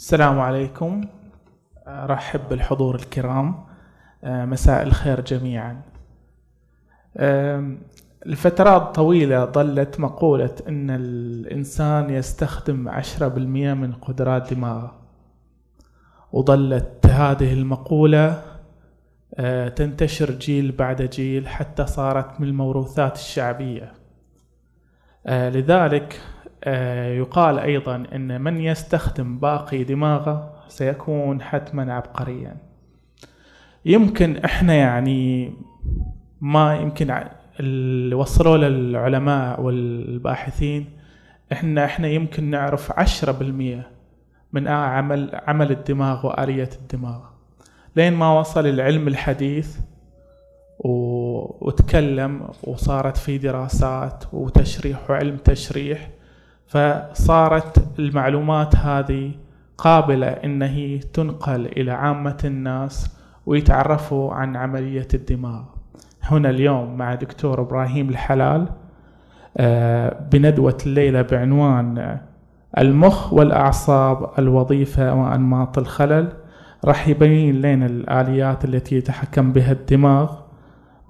السلام عليكم. أرحب بالحضور الكرام. آه، مساء الخير جميعا. لفترات طويلة ظلت مقولة أن الإنسان يستخدم عشرة بالمئة من قدرات دماغه. وظلت هذه المقولة آه، تنتشر جيل بعد جيل حتى صارت من الموروثات الشعبية. آه، لذلك يقال أيضا أن من يستخدم باقي دماغه سيكون حتما عبقريا يمكن إحنا يعني ما يمكن اللي وصلوا للعلماء والباحثين إحنا إحنا يمكن نعرف عشرة بالمية من عمل عمل الدماغ وآلية الدماغ لين ما وصل العلم الحديث. وتكلم وصارت في دراسات وتشريح وعلم تشريح فصارت المعلومات هذه قابلة إن هي تنقل إلى عامة الناس ويتعرفوا عن عملية الدماغ هنا اليوم مع دكتور إبراهيم الحلال آه، بندوة الليلة بعنوان المخ والأعصاب الوظيفة وأنماط الخلل. راح يبين لنا الآليات التي يتحكم بها الدماغ.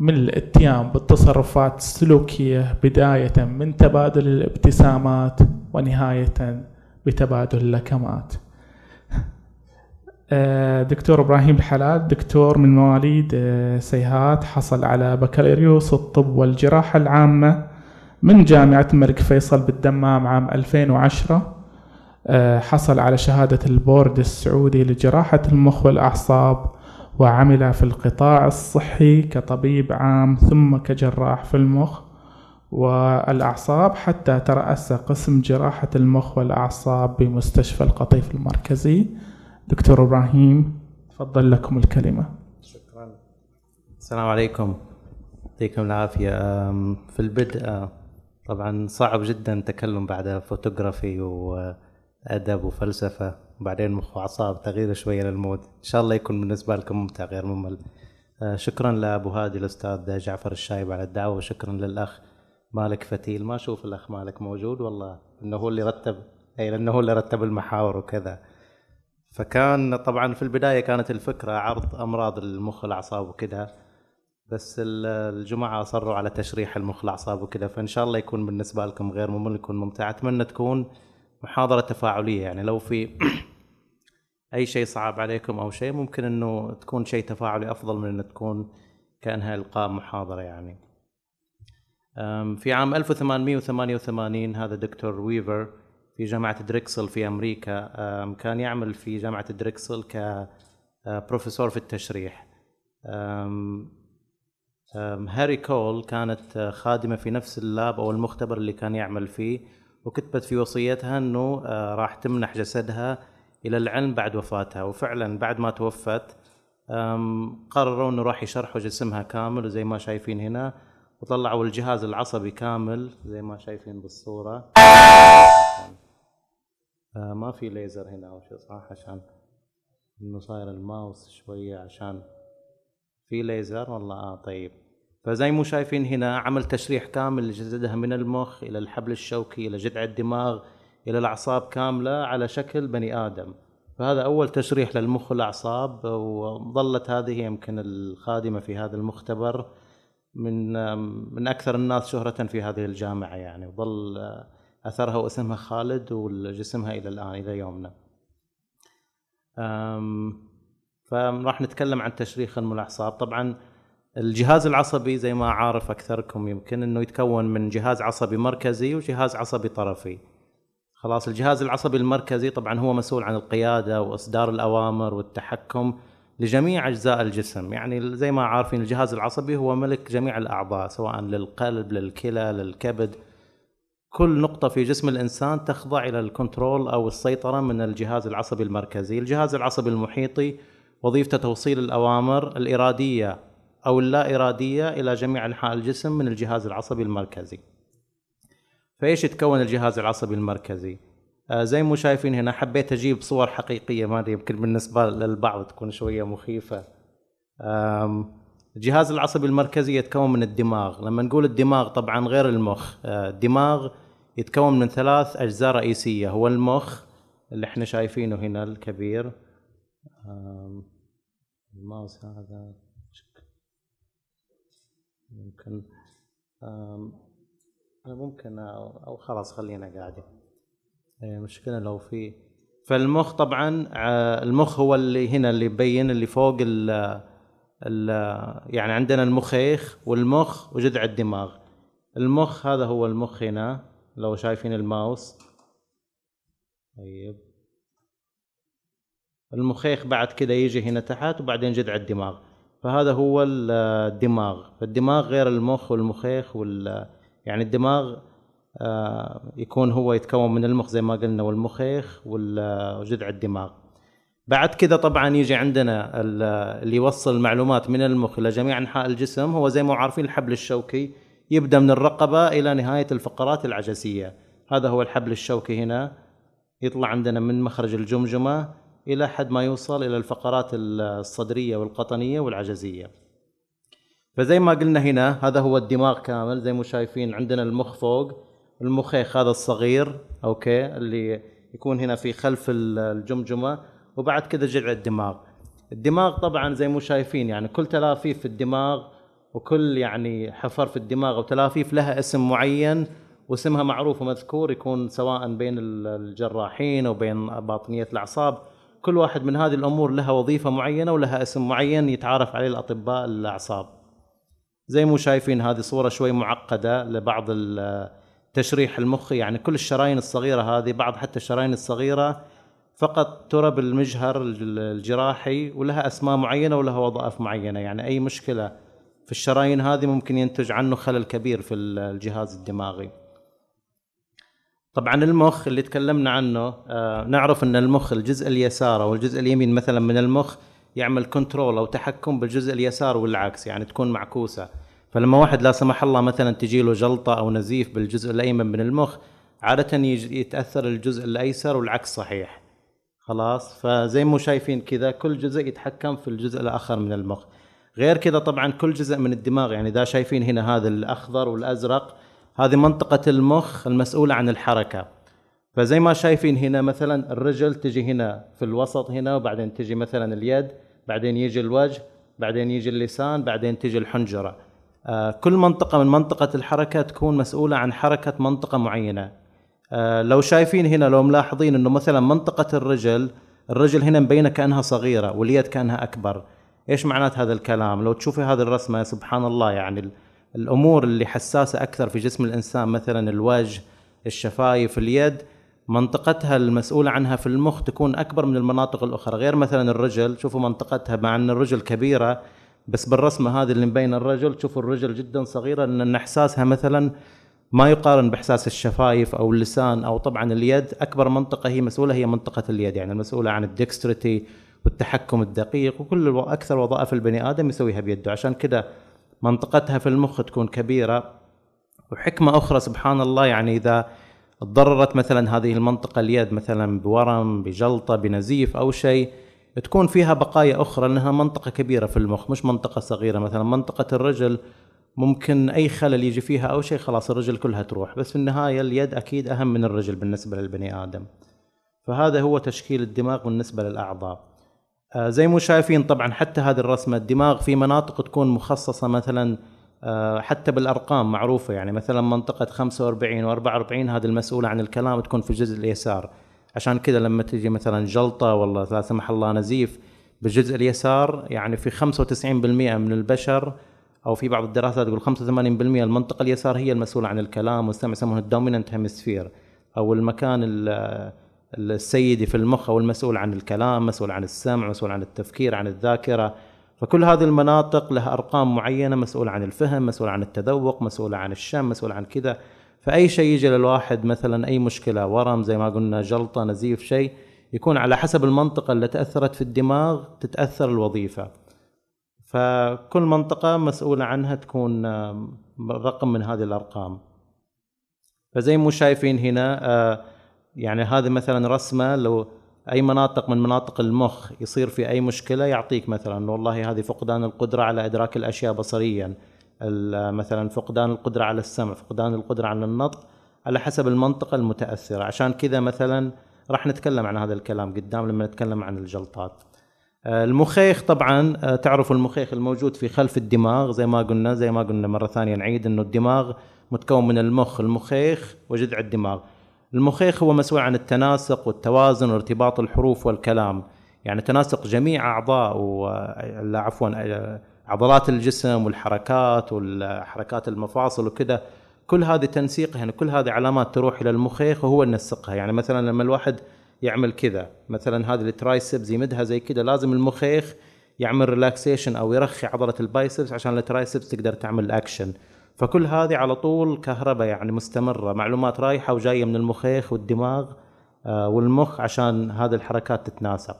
من الاتيان بالتصرفات السلوكية بداية من تبادل الابتسامات ونهاية بتبادل اللكمات. آه، دكتور إبراهيم الحلال دكتور من مواليد آه، سيهات حصل على بكالوريوس الطب والجراحة العامة من جامعة الملك فيصل بالدمام عام 2010 آه، حصل على شهادة البورد السعودي لجراحة المخ والأعصاب. وعمل في القطاع الصحي كطبيب عام ثم كجراح في المخ والأعصاب حتى ترأس قسم جراحة المخ والأعصاب بمستشفى القطيف المركزي. دكتور إبراهيم تفضل لكم الكلمة. شكرا. السلام عليكم. يعطيكم العافية. في البدء طبعا صعب جدا تكلم بعد فوتوغرافي وأدب وفلسفة. وبعدين مخ وأعصاب تغيير شوية لل mood. إن شاء الله يكون بالنسبة لكم ممتع غير ممل. أه، شكرا لأبو هادي الأستاذ جعفر الشايب على الدعوة وشكرا للأخ مالك فتيل. ما أشوف الأخ مالك موجود والله إنه هو اللي رتب أي لأنه هو اللي رتب المحاور وكذا. فكان طبعا في البداية كانت الفكرة عرض أمراض المخ والأعصاب وكذا بس ال- الجماعة أصروا على تشريح المخ الأعصاب وكذا. فإن شاء الله يكون بالنسبة لكم غير ممل يكون ممتع. أتمنى تكون محاضرة تفاعلية. يعني لو في أي شيء صعب عليكم أو شيء ممكن إنه تكون شيء تفاعلي أفضل من إنه تكون كأنها إلقاء محاضرة يعني. في عام 1888 هذا دكتور ويفر في جامعة دريكسل في أمريكا أم، كان يعمل في جامعة دريكسل كبروفيسور في التشريح. هاري كول كانت آه، خادمة في نفس اللاب أو المختبر اللي كان يعمل فيه وكتبت في وصيتها أنه آه، راح تمنح جسدها إلى العلم بعد وفاتها. وفعلا بعد ما توفت قرروا أنه راح يشرحوا جسمها كامل وزي ما شايفين هنا وطلعوا الجهاز العصبي كامل زي ما شايفين بالصورة. آه، ما في ليزر هنا أو شيء صح؟ عشان إنه صاير الماوس شوية عشان في ليزر. والله آه طيب. فزي مو شايفين هنا عمل تشريح كامل لجسدها من المخ إلى الحبل الشوكي إلى جذع الدماغ. إلى الأعصاب كاملة على شكل بني آدم. فهذا أول تشريح للمخ والاعصاب وظلت هذه يمكن الخادمة في هذا المختبر من من أكثر الناس شهرة في هذه الجامعة يعني. وظل أثرها واسمها خالد وجسمها إلى الآن إلى يومنا. فراح نتكلم عن تشريح الملاحظات طبعا الجهاز العصبي زي ما عارف أكثركم يمكن إنه يتكون من جهاز عصبي مركزي وجهاز عصبي طرفي. خلاص الجهاز العصبي المركزي طبعا هو مسؤول عن القيادة وإصدار الأوامر والتحكم لجميع أجزاء الجسم. يعني زي ما عارفين الجهاز العصبي هو ملك جميع الأعضاء سواء للقلب للكلى للكبد. كل نقطة في جسم الإنسان تخضع إلى الكنترول أو السيطرة من الجهاز العصبي المركزي. الجهاز العصبي المحيطي وظيفته توصيل الأوامر الإرادية أو اللا إرادية إلى جميع أنحاء الجسم من الجهاز العصبي المركزي. فإيش يتكون الجهاز العصبي المركزي؟ آه زي ما شايفين هنا حبيت أجيب صور حقيقية ما أدري يمكن بالنسبة للبعض تكون شوية مخيفة. آم، الجهاز العصبي المركزي يتكون من الدماغ. لما نقول الدماغ طبعا غير المخ. آه، الدماغ يتكون من ثلاث أجزاء رئيسية. هو المخ اللي إحنا شايفينه هنا الكبير. الماوس هذا ممكن ممكن أو خلاص خلينا قاعدين. إيه، مشكلة لو في فالمخ طبعا المخ هو اللي هنا اللي يبين اللي فوق ال ال يعني عندنا المخيخ والمخ وجذع الدماغ. المخ هذا هو المخ هنا لو شايفين الماوس. طيب. المخيخ بعد كده يجي هنا تحت وبعدين جذع الدماغ. فهذا هو الدماغ. فالدماغ غير المخ والمخيخ وال يعني الدماغ آه، يكون هو يتكون من المخ زي ما قلنا والمخيخ وجذع الدماغ. بعد كذا طبعا يجي عندنا اللي يوصل المعلومات من المخ إلى جميع أنحاء الجسم. هو زي ما عارفين الحبل الشوكي يبدأ من الرقبة إلى نهاية الفقرات العجزية. هذا هو الحبل الشوكي هنا. يطلع عندنا من مخرج الجمجمة إلى حد ما يوصل إلى الفقرات الصدرية والقطنية والعجزية. فزي ما قلنا هنا هذا هو الدماغ كامل زي ما شايفين عندنا المخ فوق. المخيخ هذا الصغير okay اللي يكون هنا في خلف الجمجمة. وبعد كذا جذع الدماغ. الدماغ طبعا زي ما شايفين يعني كل تلافيف في الدماغ وكل يعني حفر في الدماغ أو تلافيف لها اسم معين واسمها معروف ومذكور يكون سواء بين الجراحين أو بين باطنية الأعصاب. كل واحد من هذه الأمور لها وظيفة معينة ولها اسم معين يتعارف عليه الأطباء الأعصاب. زي ما شايفين هذه صورة شوي معقدة لبعض تشريح المخ يعني كل الشرايين الصغيرة هذه بعض حتى الشرايين الصغيرة فقط ترى بالمجهر الجراحي ولها أسماء معينة ولها وظائف معينة. يعني أي مشكلة في الشرايين هذه ممكن ينتج عنه خلل كبير في الجهاز الدماغي. طبعا المخ اللي تكلمنا عنه آه نعرف إن المخ الجزء اليسار أو الجزء اليمين مثلا من المخ يعمل كنترول أو تحكم بالجزء اليسار والعكس يعني تكون معكوسة. فلما واحد لا سمح الله مثلا تجي له جلطة أو نزيف بالجزء الأيمن من المخ عادة يتأثر الجزء الأيسر والعكس صحيح. خلاص؟ فزي ما شايفين كذا كل جزء يتحكم في الجزء الآخر من المخ. غير كذا طبعا كل جزء من الدماغ يعني إذا شايفين هنا هذا الأخضر والأزرق هذه منطقة المخ المسؤولة عن الحركة. فزي ما شايفين هنا مثلا الرجل تجي هنا في الوسط هنا وبعدين تجي مثلا اليد بعدين يجي الوجه بعدين يجي اللسان بعدين تجي الحنجرة. كل منطقة من منطقة الحركة تكون مسؤولة عن حركة منطقة معينة. آه، لو شايفين هنا لو ملاحظين إنه مثلا منطقة الرجل الرجل هنا مبينة كأنها صغيرة واليد كأنها أكبر. إيش معنات هذا الكلام؟ لو تشوفي هذه الرسمة سبحان الله يعني الأمور اللي حساسة أكثر في جسم الإنسان مثلا الوجه الشفايف اليد منطقتها المسؤولة عنها في المخ تكون أكبر من المناطق الأخرى. غير مثلا الرجل شوفوا منطقتها مع أن الرجل كبيرة بس بالرسمة هذه اللي مبين الرجل تشوفوا الرجل جدا صغيره لأن إحساسها مثلا ما يقارن بإحساس الشفايف أو اللسان أو طبعا اليد أكبر منطقة هي مسؤولة هي منطقة اليد يعني المسؤوله عن ال dexterity والتحكم الدقيق وكل أكثر وظائف البني آدم يسويها بيده. عشان كذا منطقتها في المخ تكون كبيرة. وحكمة أخرى سبحان الله يعني إذا تضررت مثلا هذه المنطقة اليد مثلا بورم بجلطة بنزيف أو شيء تكون فيها بقايا أخرى لأنها منطقة كبيرة في المخ مش منطقة صغيرة مثلا. منطقة الرجل ممكن أي خلل يجي فيها أو شيء خلاص الرجل كلها تروح. بس في النهاية اليد أكيد أهم من الرجل بالنسبة للبني آدم. فهذا هو تشكيل الدماغ بالنسبة للأعضاء. آه زي ما شايفين طبعا حتى هذه الرسمة الدماغ في مناطق تكون مخصصة مثلا آه حتى بالأرقام معروفة. يعني مثلا منطقة 45 و44 هذه المسؤولة عن الكلام تكون في الجزء اليسار. عشان كذا لما تجي مثلا جلطة والله لا سمح الله نزيف بالجزء اليسار يعني في 95% من البشر أو في بعض الدراسات تقول 85% المنطقة اليسار هي المسؤولة عن الكلام والسمع يسمونه الدوميننت هيمسفير أو المكان السيدي في المخ أو المسؤول عن الكلام مسؤول عن السمع مسؤول عن التفكير عن الذاكرة. فكل هذه المناطق لها أرقام معينة مسؤول عن الفهم مسؤول عن التذوق مسؤول عن الشم مسؤول عن كذا. فأي شيء يجي للواحد مثلا أي مشكلة ورم زي ما قلنا جلطة نزيف شيء يكون على حسب المنطقة اللي تأثرت في الدماغ تتأثر الوظيفة. فكل منطقة مسؤولة عنها تكون رقم من هذه الأرقام. فزي ما شايفين هنا آه، يعني هذه مثلا رسمة لو أي مناطق من مناطق المخ يصير في أي مشكلة يعطيك مثلا والله هذه فقدان القدرة على إدراك الأشياء بصريا. مثلا فقدان القدرة على السمع فقدان القدرة على النطق على حسب المنطقة المتأثرة. عشان كذا مثلا راح نتكلم عن هذا الكلام قدام لما نتكلم عن الجلطات. آه، المخيخ طبعا آه، تعرفوا المخيخ الموجود في خلف الدماغ زي ما قلنا زي ما قلنا مرة ثانية نعيد إنه الدماغ متكون من المخ المخيخ وجذع الدماغ. المخيخ هو مسؤول عن التناسق والتوازن وارتباط الحروف والكلام. يعني تناسق جميع أعضاء و... عفوا عضلات الجسم والحركات والحركات المفاصل وكذا كل هذه تنسيقها يعني كل هذه علامات تروح إلى المخيخ وهو ينسقها. يعني مثلا لما الواحد يعمل كذا مثلا هذه ال triceps يمدها زي كذا لازم المخيخ يعمل relaxation أو يرخي عضلة ال biceps عشان ال triceps تقدر تعمل اكشن فكل هذه على طول كهرباء يعني مستمرة معلومات رايحة وجاية من المخيخ والدماغ آه، والمخ عشان هذه الحركات تتناسق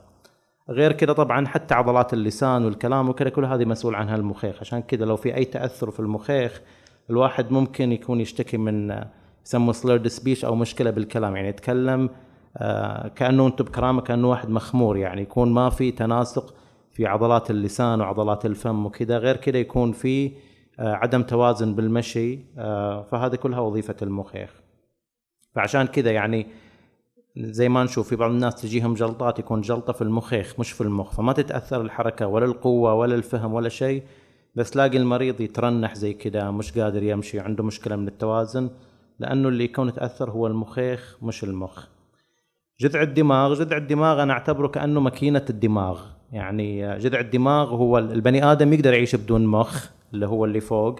غير كذا طبعا حتى عضلات اللسان والكلام وكذا كل هذه مسؤول عنها المخيخ. عشان كذا لو في أي تأثر في المخيخ الواحد ممكن يكون يشتكي من يسموه سليرد سبيش أو مشكلة بالكلام. يعني يتكلم آه، كأنه أنتم بكرامه كأنه واحد مخمور. يعني يكون ما في تناسق في عضلات اللسان وعضلات الفم وكذا غير كذا يكون في آه، عدم توازن بالمشي آه، فهذه كلها وظيفة المخيخ. فعشان كذا يعني زي ما نشوف في بعض الناس تجيهم جلطات يكون جلطة في المخيخ مش في المخ. فما تتأثر الحركة ولا القوة ولا الفهم ولا شيء بس تلاقي المريض يترنح زي كذا مش قادر يمشي عنده مشكلة من التوازن لأنه اللي يكون تأثر هو المخيخ مش المخ. جذع الدماغ جذع الدماغ أنا أعتبره كأنه ماكينة الدماغ. يعني جذع الدماغ هو البني آدم يقدر يعيش بدون مخ اللي هو اللي فوق.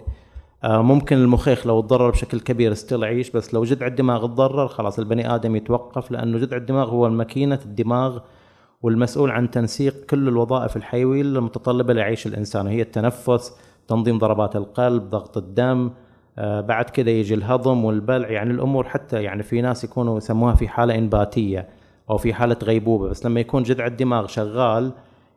ممكن المخيخ لو تضرر بشكل كبير ستيل يعيش بس لو جذع الدماغ تضرر خلاص البني آدم يتوقف لأنه جذع الدماغ هو ماكينه الدماغ والمسؤول عن تنسيق كل الوظائف الحيوية المتطلبة ليعيش الإنسان وهي التنفس تنظيم ضربات القلب ضغط الدم آه، بعد كده يجي الهضم والبلع يعني الأمور حتى يعني في ناس يكونوا يسموها في حالة إنباتية أو في حالة غيبوبة بس لما يكون جذع الدماغ شغال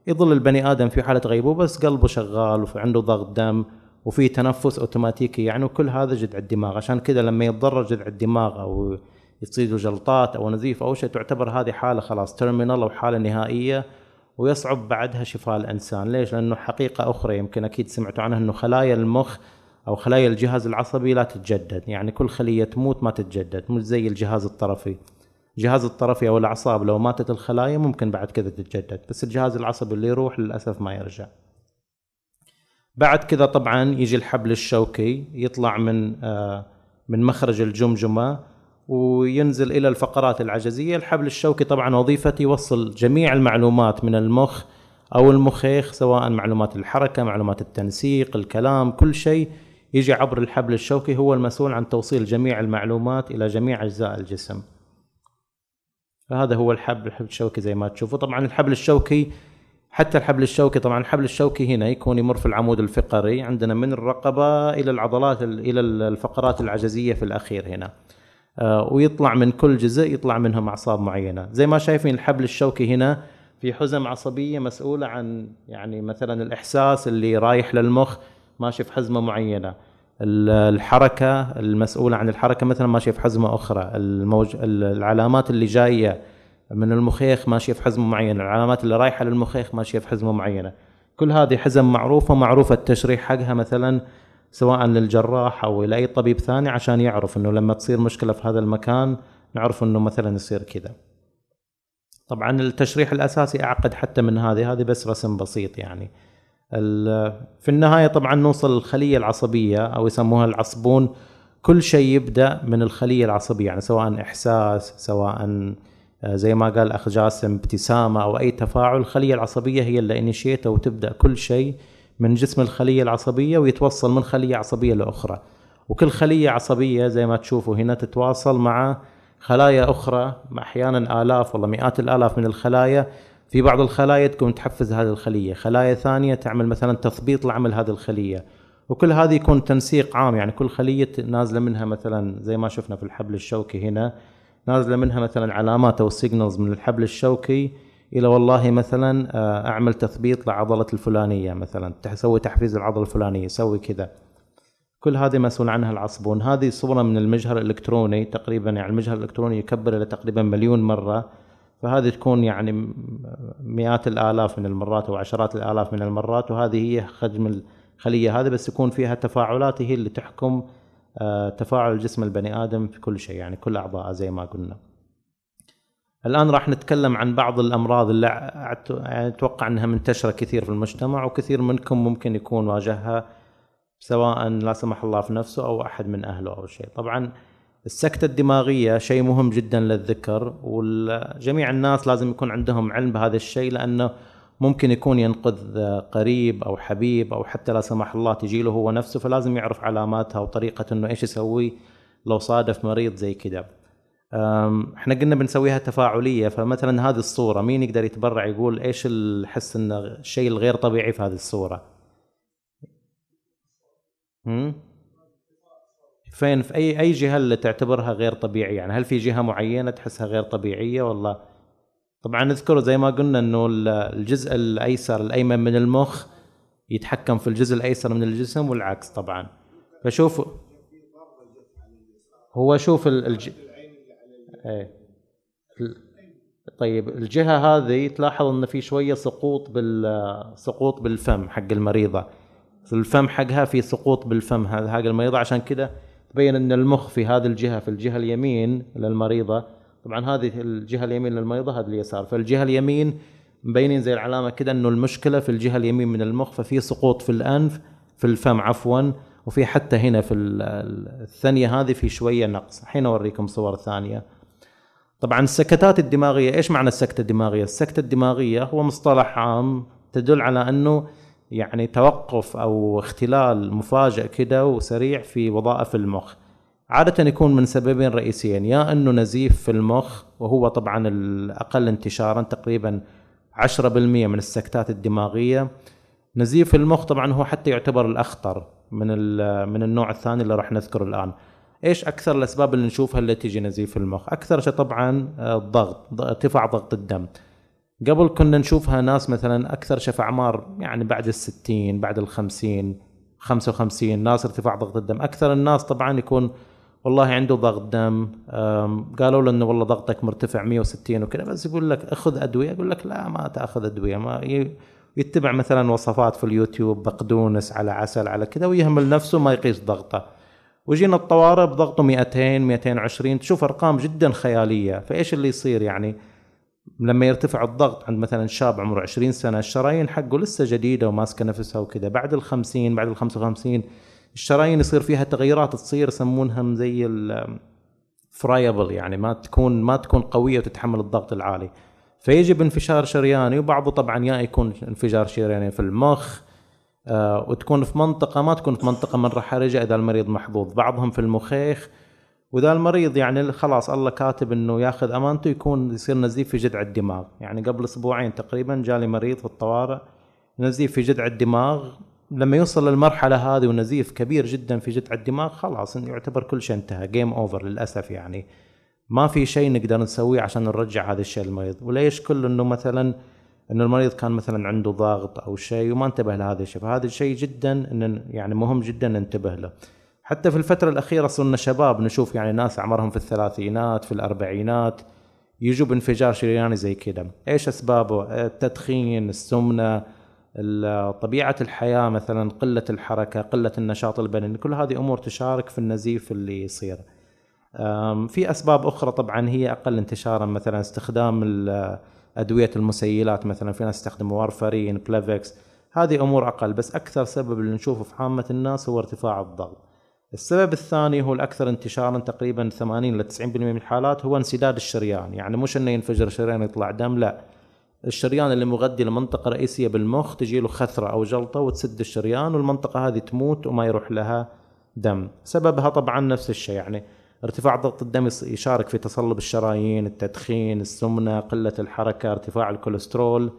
يظل البني آدم في حالة غيبوبة بس قلبه شغال وعنده ضغط دم وفي تنفس أوتوماتيكي. يعني وكل هذا جذع الدماغ. عشان كذا لما يتضرر جذع الدماغ أو يصير جلطات أو نزيف أو شيء تعتبر هذه حالة خلاص تيرمينال أو حالة نهائية ويصعب بعدها شفاء الإنسان. ليش؟ لأنه حقيقة أخرى يمكن أكيد سمعتوا عنها إنه خلايا المخ أو خلايا الجهاز العصبي لا تتجدد. يعني كل خلية تموت ما تتجدد مش زي الجهاز الطرفي. الجهاز الطرفي أو الأعصاب لو ماتت الخلايا ممكن بعد كذا تتجدد بس الجهاز العصبي اللي يروح للأسف ما يرجع. بعد كذا طبعا يجي الحبل الشوكي يطلع من آه، من مخرج الجمجمة وينزل إلى الفقرات العجزية. الحبل الشوكي طبعا وظيفته يوصل جميع المعلومات من المخ أو المخيخ سواء معلومات الحركة معلومات التنسيق الكلام كل شيء يجي عبر الحبل الشوكي. هو المسؤول عن توصيل جميع المعلومات إلى جميع أجزاء الجسم. فهذا هو الحبل الحبل الشوكي زي ما تشوفوا. طبعا الحبل الشوكي حتى الحبل الشوكي طبعا الحبل الشوكي هنا يكون يمر في العمود الفقري عندنا من الرقبة إلى العضلات إلى الفقرات العجزية في الأخير هنا. آه، ويطلع من كل جزء يطلع منهم أعصاب معينة. زي ما شايفين الحبل الشوكي هنا في حزم عصبية مسؤولة عن يعني مثلا الإحساس اللي رايح للمخ ماشي في حزمة معينة. الحركة المسؤولة عن الحركة مثلا ماشيه في حزمة أخرى. الموج... العلامات اللي جاية من المخيخ ماشيه في حزمه معينة العلامات اللي رايحة للمخيخ ماشية في حزمه معينة. كل هذه حزم معروفة معروفة التشريح حقها مثلا سواء للجراح أو لاي طبيب ثاني عشان يعرف إنه لما تصير مشكلة في هذا المكان نعرف إنه مثلا يصير كذا. طبعا التشريح الأساسي أعقد حتى من هذه هذه بس رسم بسيط يعني. في النهاية طبعا نوصل للخلية العصبية أو يسموها العصبون. كل شيء يبدأ من الخلية العصبية يعني سواء إحساس سواء زي ما قال أخ جاسم ابتسامة أو أي تفاعل الخليه العصبية هي اللي انيشيت وتبدا كل شيء من جسم الخلية العصبية ويتوصل من خلية عصبية لأخرى. وكل خلية عصبية زي ما تشوفوا هنا تتواصل مع خلايا أخرى أحيانا آلاف والله مئات الآلاف من الخلايا. في بعض الخلايا تكون تحفز هذه الخلية. خلايا ثانية تعمل مثلا تثبيط لعمل هذه الخلية. وكل هذه يكون تنسيق عام يعني كل خلية نازلة منها مثلا زي ما شفنا في الحبل الشوكي هنا. نازلة منها مثلا علامات أو signals من الحبل الشوكي إلى والله مثلا آه، أعمل تثبيط لعضلة الفلانية مثلا تسوي تحفيز العضله الفلانية سوي كذا. كل هذه مسؤول عنها العصبون. هذه صورة من المجهر الإلكتروني تقريبا يعني المجهر الإلكتروني يكبر إلى تقريبا مليون مرة. فهذه تكون يعني مئات الآلاف من المرات أو عشرات الآلاف من المرات. وهذه هي حجم الخليه هذه بس يكون فيها تفاعلات هي اللي تحكم تفاعل جسم البني آدم في كل شيء يعني كل اعضاء زي ما قلنا. الآن راح نتكلم عن بعض الأمراض اللي يعني أتوقع إنها منتشرة كثير في المجتمع وكثير منكم ممكن يكون واجهها سواء لا سمح الله في نفسه أو أحد من أهله أو شيء طبعا السكتة الدماغية شيء مهم جدا للذكر وجميع الناس لازم يكون عندهم علم بهذا الشيء لأنه ممكن يكون ينقذ قريب أو حبيب أو حتى لا سمح الله تجي له هو نفسه فلازم يعرف علاماتها وطريقة أنه إيش يسوي لو صادف مريض زي كذا إحنا قلنا بنسويها تفاعلية فمثلا هذه الصورة مين يقدر يتبرع يقول إيش الحس إنه الشيء الغير طبيعي في هذه الصورة؟ فين؟ في أي أي جهة اللي تعتبرها غير طبيعية؟ يعني هل في جهة معينة تحسها غير طبيعية ولا طبعا نذكر زي ما قلنا إنه الجزء الأيسر الأيمن من المخ يتحكم في الجزء الأيسر من الجسم والعكس طبعا. فشوف هو شوف الج... إيه. طيب الجهة هذه تلاحظ إن في شوية سقوط بال سقوط بالفم حق المريضة. الفم حقها في سقوط بالفم حق المريضة. عشان كذا تبين إن المخ في هذه الجهة في الجهة اليمين للمريضة طبعا هذه الجهة اليمين للمريضه هذه اليسار. فالجهة اليمين مبينين زي العلامة كده إنه المشكلة في الجهة اليمين من المخ ففي سقوط في الأنف في الفم عفوا وفي حتى هنا في الثانية هذه في شوية نقص. الحين أوريكم صور ثانية. طبعا السكتات الدماغية إيش معنى السكتة الدماغية؟ السكتة الدماغية هو مصطلح عام تدل على إنه يعني توقف أو اختلال مفاجئ كده وسريع في وظائف المخ. عادة يكون من سببين رئيسيين يا إنه نزيف في المخ وهو طبعا الأقل انتشارا تقريبا 10% من السكتات الدماغية. نزيف المخ طبعا هو حتى يعتبر الأخطر من من النوع الثاني اللي راح نذكره الآن. إيش أكثر الأسباب اللي نشوفها اللي تيجي نزيف المخ؟ أكثر شيء طبعا الضغط ارتفاع ضغط الدم. قبل كنا نشوفها ناس مثلا أكثر شيء في أعمار يعني بعد الستين بعد الخمسين خمسة وخمسين ناس ارتفاع ضغط الدم. أكثر الناس طبعا يكون والله عنده ضغط دم. قالوا له إنه والله ضغطك مرتفع 160 وكذا بس يقول لك أخذ أدوية. يقول لك لا ما تأخذ أدوية. ما يتبع مثلا وصفات في اليوتيوب بقدونس على عسل على كذا ويهمل نفسه ما يقيس ضغطه. وجينا الطوارئ بضغطه 200 220 تشوف أرقام جدا خيالية. فإيش اللي يصير يعني؟ لما يرتفع الضغط عند مثلا شاب عمره 20 سنة الشرايين حقه لسه جديدة وماسكة نفسها وكذا. بعد ال 50 بعد ال 55 الشرايين يصير فيها تغيرات تصير يسمونها زي فرايبل يعني ما تكون ما تكون قوية وتتحمل الضغط العالي. فيجب انفجار شرياني وبعضه طبعا يا يكون انفجار شرياني في المخ آه وتكون في منطقة ما تكون في منطقة مره حرجه إذا المريض محظوظ. بعضهم في المخيخ وإذا المريض يعني خلاص الله كاتب إنه ياخذ أمانته يكون يصير نزيف في جذع الدماغ. يعني قبل أسبوعين تقريبا جالي مريض في الطوارئ نزيف في جذع الدماغ لما يوصل للمرحلة هذه ونزيف كبير جدا في جذع الدماغ خلاص يعتبر كل شيء انتهى. game over للأسف يعني. ما في شيء نقدر نسويه عشان نرجع هذا الشيء للمريض. وليش كل إنه مثلا إنه المريض كان مثلا عنده ضغط أو شيء وما انتبه لهذا الشيء؟ فهذا الشيء جدا إن يعني مهم جدا ننتبه له. حتى في الفترة الأخيرة صرنا شباب نشوف يعني ناس أعمارهم في الثلاثينات في الأربعينات يجوا بانفجار شرياني زي كذا إيش أسبابه؟ التدخين السمنة طبيعة الحياة مثلا قلة الحركة قلة النشاط البدني كل هذه أمور تشارك في النزيف اللي يصير. في أسباب أخرى طبعا هي أقل انتشارا مثلا استخدام أدوية المسيلات مثلا في ناس يستخدموا وارفرين بلافكس هذه أمور أقل بس أكثر سبب اللي نشوفه في عامه الناس هو ارتفاع الضغط السبب الثاني هو الأكثر انتشارا تقريبا 80 ل 90% من الحالات هو انسداد الشريان يعني مش إنه ينفجر شريان يطلع دم لا. الشريان اللي مغذي لمنطقة رئيسية بالمخ تجي له خثرة أو جلطة وتسد الشريان والمنطقة هذه تموت وما يروح لها دم. سببها طبعا نفس الشيء يعني ارتفاع ضغط الدم يشارك في تصلب الشرايين التدخين السمنة قلة الحركة ارتفاع الكوليسترول.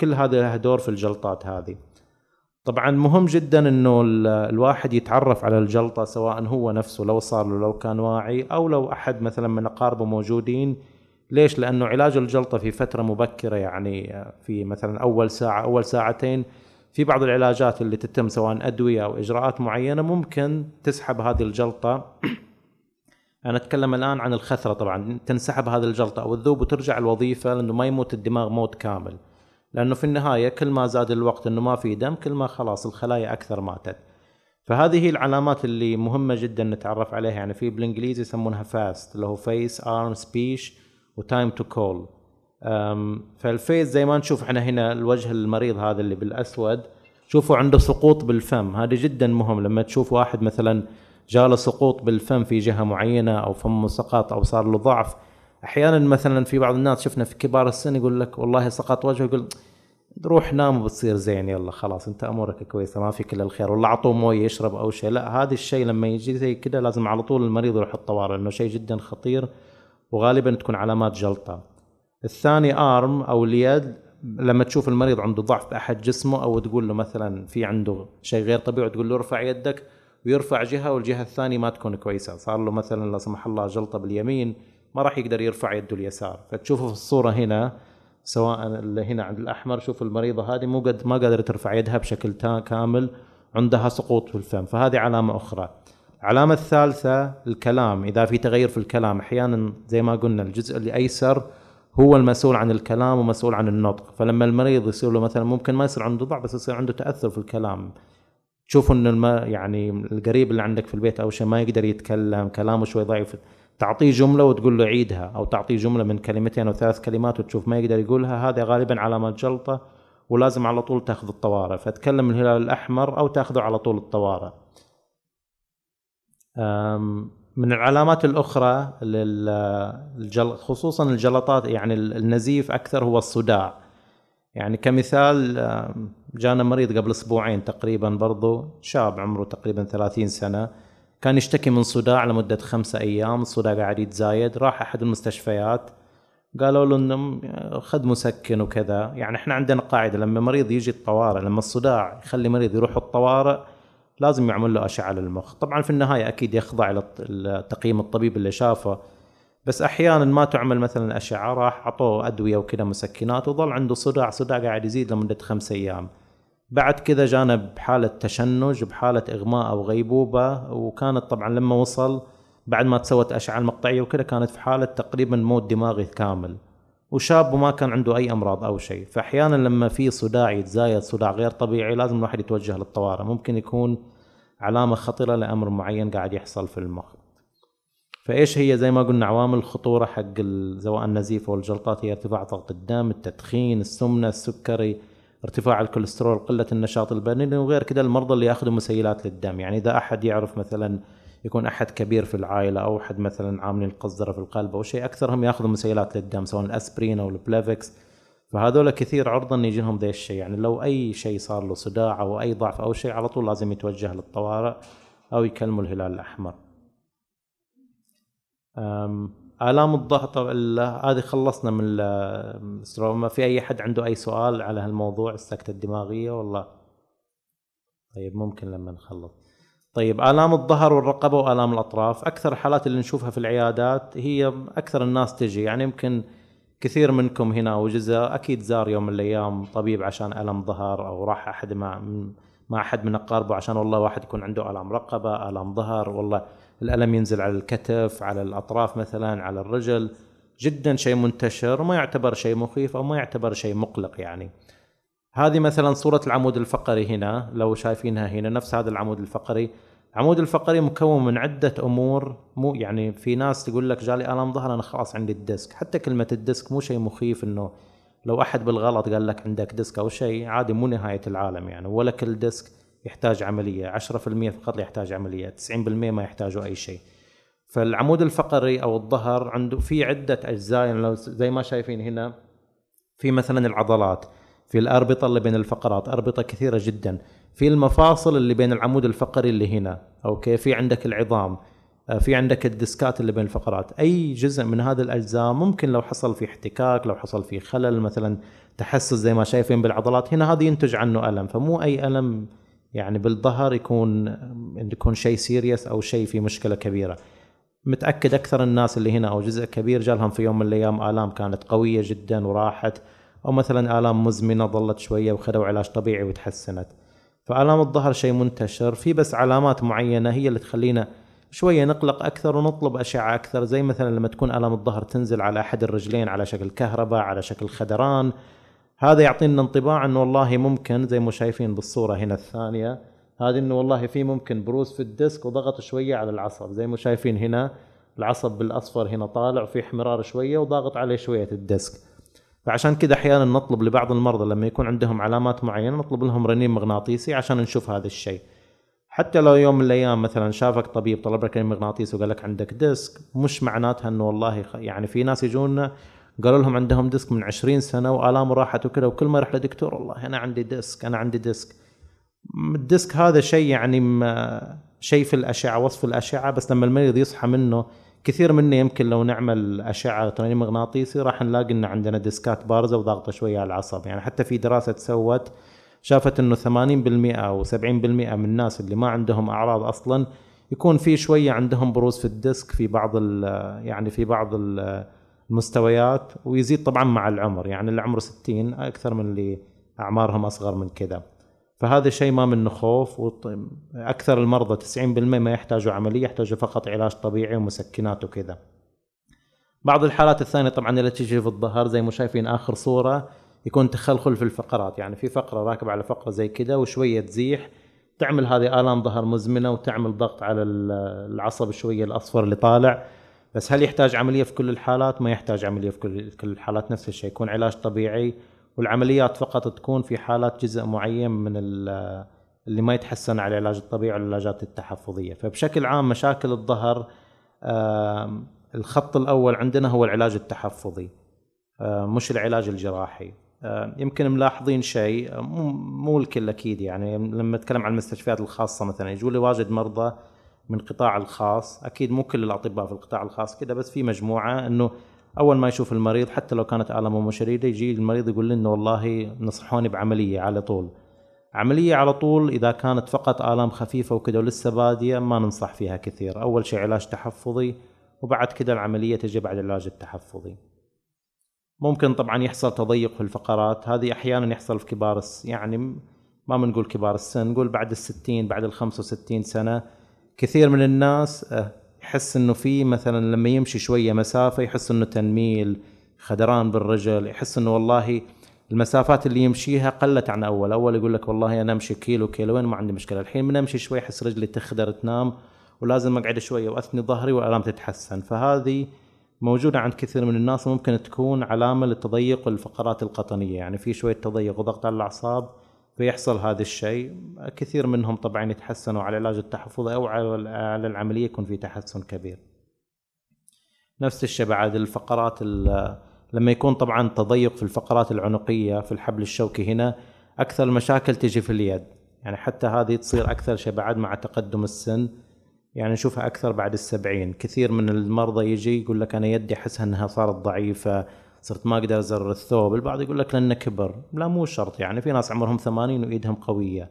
كل هذا له دور في الجلطات هذه. طبعا مهم جدا إنه الواحد يتعرف على الجلطة سواء هو نفسه لو صار له لو كان واعي أو لو أحد مثلا من أقاربه موجودين ليش؟ لأنه علاج الجلطة في فترة مبكرة يعني في مثلا أول ساعة أول ساعتين في بعض العلاجات اللي تتم سواء أدوية أو إجراءات معينة ممكن تسحب هذه الجلطة. أنا أتكلم الآن عن الخثرة طبعا تنسحب هذه الجلطة أو الذوب وترجع الوظيفة لأنه ما يموت الدماغ موت كامل. لأنه في النهاية كل ما زاد الوقت إنه ما في دم كل ما خلاص الخلايا أكثر ماتت. فهذه هي العلامات اللي مهمة جدا نتعرف عليها يعني في بالإنجليزي يسمونها FAST اللي هو face arm speech و time to call ف ال face زي ما نشوف إحنا هنا الوجه المريض هذا اللي بالأسود شوفوا عنده سقوط بالفم. هذا جدا مهم. لما تشوف واحد مثلا جاله سقوط بالفم في جهة معينة أو فمه سقط أو صار له ضعف أحيانا مثلا في بعض الناس شفنا في كبار السن يقول لك والله سقط وجهه يقول روح نام وبتصير زين يلا خلاص أنت أمورك كويسة ما في كل الخير ولا أعطوه موية يشرب أو شيء. لا هذا الشيء لما يجي زي كذا لازم على طول المريض يروح الطوارئ لأنه شيء جدا خطير وغالبا تكون علامات جلطة. الثاني ارم أو اليد لما تشوف المريض عنده ضعف بأحد جسمه أو تقول له مثلا في عنده شيء غير طبيعي تقول له ارفع يدك ويرفع جهة والجهة الثانية ما تكون كويسة. صار له مثلا لا سمح الله جلطة باليمين ما راح يقدر يرفع يده اليسار. فتشوفه في الصورة هنا سواء اللي هنا عند الأحمر شوف المريضة هذه مو قد ما قادرة ترفع يدها بشكل كامل عندها سقوط في الفم. فهذه علامة أخرى. العلامه الثالثة الكلام. إذا في تغير في الكلام أحيانا زي ما قلنا الجزء اللي ايسر هو المسؤول عن الكلام ومسؤول عن النطق. فلما المريض يصير له مثلا ممكن ما يصير عنده ضعف بس يصير عنده تأثر في الكلام. تشوفوا ان الم... يعني القريب اللي عندك في البيت أو شيء ما يقدر يتكلم كلامه شوي ضعيف تعطيه جملة وتقول له عيدها أو تعطيه جملة من كلمتين أو ثلاث كلمات وتشوف ما يقدر يقولها. هذا غالبا علامه جلطة ولازم على طول تأخذ الطوارئ. فتكلم الهلال الأحمر أو تأخذه على طول الطوارئ. من العلامات الأخرى للجل خصوصا الجلطات يعني النزيف أكثر هو الصداع. يعني كمثال جانا مريض قبل أسبوعين تقريبا برضو شاب عمره تقريبا 30 سنة كان يشتكي من صداع لمدة خمسة أيام الصداع قاعد يتزايد راح أحد المستشفيات قالوا له إنه خذ مسكن وكذا. يعني إحنا عندنا قاعدة لما مريض يجي الطوارئ لما الصداع يخلي مريض يروح الطوارئ لازم يعمل له أشعة للمخ. طبعا في النهاية أكيد يخضع لتقييم الطبيب اللي شافه بس أحيانا ما تعمل مثلا أشعة راح أعطوه أدوية وكذا مسكنات وظل عنده صداع صداع قاعد يزيد لمدة خمسة أيام. بعد كذا جانا بحالة تشنج بحالة إغماء أو غيبوبة وكانت طبعا لما وصل بعد ما تسوت أشعة المقطعية وكذا كانت في حالة تقريبا موت دماغي كامل. وشاب وما كان عنده أي أمراض أو شيء. فاحيانا لما في صداع يتزايد صداع غير طبيعي لازم الواحد يتوجه للطوارئ. ممكن يكون علامة خطرة لأمر معين قاعد يحصل في المخ. فإيش هي زي ما قلنا عوامل الخطورة حق سواء النزيف أو الجلطات هي ارتفاع ضغط الدم التدخين السمنة السكري ارتفاع الكوليسترول قلة النشاط البدني وغير كذا المرضى اللي يأخذوا مسيلات للدم. يعني إذا أحد يعرف مثلا يكون أحد كبير في العائلة أو أحد مثلا عاملين قسطرة في القلب أو شيء أكثرهم يأخذوا مسيلات للدم سواء الأسبرين أو البلافكس. فهذول كثير عرضه ان يجيهم ذا الشيء. يعني لو أي شيء صار له صداع أو أي ضعف أو شيء على طول لازم يتوجه للطوارئ أو يكلموا الهلال الأحمر. آلام الضغط هذه خلصنا من ما في أي حد عنده أي سؤال على هالموضوع السكتة الدماغية والله. طيب ممكن لما نخلص. طيب آلام الظهر والرقبة وآلام الأطراف. أكثر الحالات اللي نشوفها في العيادات هي أكثر الناس تجي. يعني يمكن كثير منكم هنا أو جزء أكيد زار يوم من الأيام طبيب عشان ألم ظهر أو راح أحد مع مع أحد من اقاربه عشان والله واحد يكون عنده الام رقبة الام ظهر والله الألم ينزل على الكتف على الأطراف مثلا على الرجل. جدا شيء منتشر وما يعتبر شيء مخيف أو ما يعتبر شيء مقلق يعني. هذه مثلا صورة العمود الفقري هنا لو شايفينها هنا نفس هذا العمود الفقري. العمود الفقري مكون من عدة أمور مو يعني في ناس تقول لك جالي ألم ظهر أنا خلاص عندي ال disc. حتى كلمة ال disc مو شيء مخيف إنه لو أحد بالغلط قال لك عندك disc أو شيء عادي مو نهاية العالم يعني. ولا كل disc يحتاج عملية. 10% فقط يحتاج عملية. 90% ما يحتاجوا أي شيء. فالعمود الفقري أو الظهر عنده في عدة أجزاء. يعني لو زي ما شايفين هنا في مثلا العضلات. في الأربطة اللي بين الفقرات أربطة كثيرة جدا. في المفاصل اللي بين العمود الفقري اللي هنا okay؟ في عندك العظام آه، في عندك ال disc ات اللي بين الفقرات. أي جزء من هذه الأجزاء ممكن لو حصل في احتكاك لو حصل في خلل مثلا تحسس زي ما شايفين بالعضلات هنا هذا ينتج عنه ألم. فمو أي ألم يعني بالظهر يكون يكون شيء سيريس أو شيء في مشكلة كبيرة. متأكد أكثر الناس اللي هنا أو جزء كبير جالهم في يوم من الأيام آلام كانت قوية جدا وراحت. أو مثلا آلام مزمنة ظلت شوية وخذوا علاج طبيعي وتحسنت. فآلام الظهر شيء منتشر. في بس علامات معينة هي اللي تخلينا شوية نقلق أكثر ونطلب أشعة أكثر. زي مثلا لما تكون آلام الظهر تنزل على أحد الرجلين على شكل كهرباء على شكل خدران. هذا يعطينا انطباع إنه والله ممكن زي ما شايفين بالصورة هنا الثانية. هذه إنه والله في ممكن بروز في ال disc وضغط شوية على العصب. زي ما شايفين هنا العصب بالأصفر هنا طالع وفي احمرار شوية وضاغط عليه شوية ال disc. فعشان كذا أحيانا نطلب لبعض المرضى لما يكون عندهم علامات معينة نطلب لهم رنين مغناطيسي عشان نشوف هذا الشيء. حتى لو يوم من الأيام مثلا شافك طبيب طلب لك رنين مغناطيسي وقال لك عندك disc مش معناتها إنه والله يعني في ناس يجونا قالوا لهم عندهم ديسك من 20 سنة وآلامه راحت وكذا وكل ما يروح لدكتور والله أنا عندي ديسك أنا عندي ديسك. الديسك هذا شيء يعني شيء في الأشعة وصف الأشعة بس لما المريض يصحى منه كثير منا يمكن لو نعمل أشعة رنين مغناطيسي راح نلاقي ان عندنا ديسكات بارزة وضاغطة شوية على العصب. يعني حتى في دراسة تسوت شافت إنه 80% أو 70% من الناس اللي ما عندهم أعراض أصلا يكون في شوية عندهم بروز في الديسك في بعض يعني في بعض المستويات ويزيد طبعا مع العمر. يعني اللي عمره 60 أكثر من اللي أعمارهم أصغر من كذا. فهذا شيء ما منه خوف أكثر المرضى 90% ما يحتاجوا عملية يحتاجوا فقط علاج طبيعي ومسكنات وكذا. بعض الحالات الثانية طبعا اللي تجي في الظهر زي ما شايفين آخر صورة يكون تخلخل في الفقرات يعني في فقرة راكبة على فقرة زي كذا وشوية تزيح تعمل هذه آلام ظهر مزمنة وتعمل ضغط على العصب شوية الأصفر اللي طالع. بس هل يحتاج عملية في كل الحالات؟ ما يحتاج عملية في كل الحالات نفس الشيء يكون علاج طبيعي والعمليات فقط تكون في حالات جزء معين من اللي ما يتحسن على العلاج الطبيعي والعلاجات التحفظية. فبشكل عام مشاكل الظهر الخط الأول عندنا هو العلاج التحفظي مش العلاج الجراحي. يمكن ملاحظين شيء مو الكل أكيد يعني. لما أتكلم عن المستشفيات الخاصة مثلا يجوا لي واجد مرضى من القطاع الخاص أكيد مو كل الأطباء في القطاع الخاص كذا بس في مجموعة إنه أول ما يشوف المريض حتى لو كانت الامه مو شديده يجي المريض يقول لنا والله نصحوني بعملية على طول. عملية على طول إذا كانت فقط آلام خفيفة وكذا ولسه بادية ما ننصح فيها كثير. أول شيء علاج تحفظي وبعد كذا العملية تجي بعد العلاج التحفظي. ممكن طبعا يحصل تضيق في الفقرات هذه أحيانا يحصل في كبار يعني ما بنقول كبار السن نقول بعد الستين بعد ال 65 سنة كثير من الناس يحس إنه في مثلا لما يمشي شوية مسافة يحس إنه تنميل خدران بالرجل يحس إنه والله المسافات اللي يمشيها قلت عن أول أول يقول لك والله أنا أمشي كيلو كيلوين ما عندي مشكلة. الحين من أمشي شوي أحس رجلي تخدر تنام ولازم أقعد شوية وأثني ظهري والآلام تتحسن. فهذه موجودة عند كثير من الناس ممكن تكون علامة لتضيق الفقرات القطنية. يعني في شوية تضيق وضغط على الأعصاب فيحصل هذا الشيء. كثير منهم طبعا يتحسنوا على العلاج التحفظي أو على العملية يكون في تحسن كبير. نفس الشيء بعد الفقرات لما يكون طبعا تضيق في الفقرات العنقية في الحبل الشوكي هنا أكثر المشاكل تجي في اليد. يعني حتى هذه تصير أكثر شيء بعد مع تقدم السن. يعني نشوفها أكثر بعد السبعين. كثير من المرضى يجي يقول لك أنا يدي احسها أنها صارت ضعيفة. صرت ما أقدر ازر الثوب. البعض يقول لك لأنه كبر. لا مو شرط. يعني في ناس عمرهم 80 وإيدهم قوية.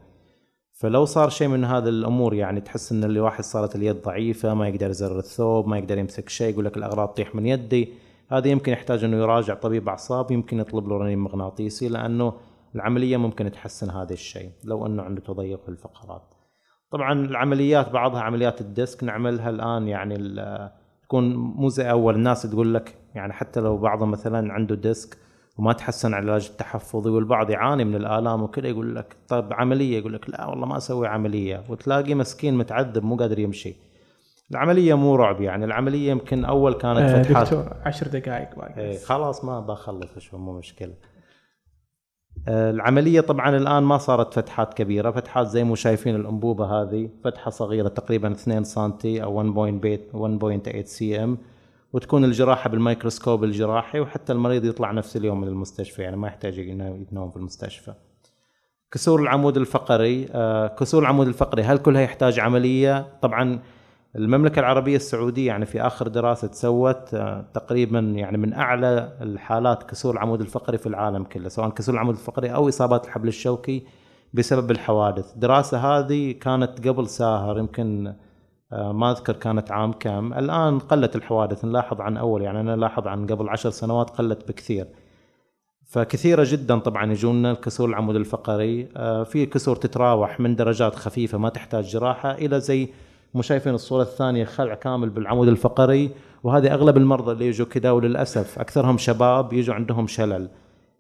فلو صار شيء من هذه الأمور يعني تحس إن اللي واحد صارت اليد ضعيفة ما يقدر يزر الثوب ما يقدر يمسك شيء يقول لك الأغراض تطيح من يدي. هذا يمكن يحتاج إنه يراجع طبيب أعصاب يمكن يطلب له رنين مغناطيسي لأنه العملية ممكن تحسن هذا الشيء لو إنه عنده تضيق في الفقرات. طبعا العمليات بعضها عمليات الديسك نعملها الآن يعني تكون مو زي أول الناس تقول لك يعني حتى لو بعضهم مثلا عنده ديسك وما تحسن العلاج التحفظي والبعض يعاني من الآلام وكذا يقول لك طيب عملية يقول لك لا والله ما أسوي عملية وتلاقي مسكين متعذب مو قادر يمشي. العملية مو رعب يعني العملية يمكن أول كانت آه فتحات. دكتور 10 دقائق باقي خلاص ما بخلص شو مو مشكلة. آه، العملية طبعا الآن ما صارت فتحات كبيرة. فتحات زي ما شايفين الأنبوبة هذه. فتحة صغيرة تقريبا 2 سم أو 1.8 cm وتكون الجراحة بالميكروسكوب الجراحي وحتى المريض يطلع نفس اليوم من المستشفى. يعني ما يحتاج ينام في المستشفى. كسور العمود الفقري آه، كسور العمود الفقري هل كلها يحتاج عملية؟ طبعا المملكة العربية السعودية يعني في آخر دراسة تسوت آه، تقريبا يعني من أعلى الحالات كسور العمود الفقري في العالم كله سواء كسور العمود الفقري أو إصابات الحبل الشوكي بسبب الحوادث. الدراسة هذه كانت قبل ساهر يمكن آه، ما أذكر كانت عام كم. الآن قلت الحوادث نلاحظ عن أول يعني أنا لاحظ عن قبل عشر سنوات قلت بكثير. فكثيرة جدا طبعا يجونا الكسور العمود الفقري آه، في كسور تتراوح من درجات خفيفة ما تحتاج جراحة إلى زي مو شايفين الصورة الثانية خلع كامل بالعمود الفقري وهذه أغلب المرضى اللي يجوا كذا وللأسف أكثرهم شباب يجوا عندهم شلل.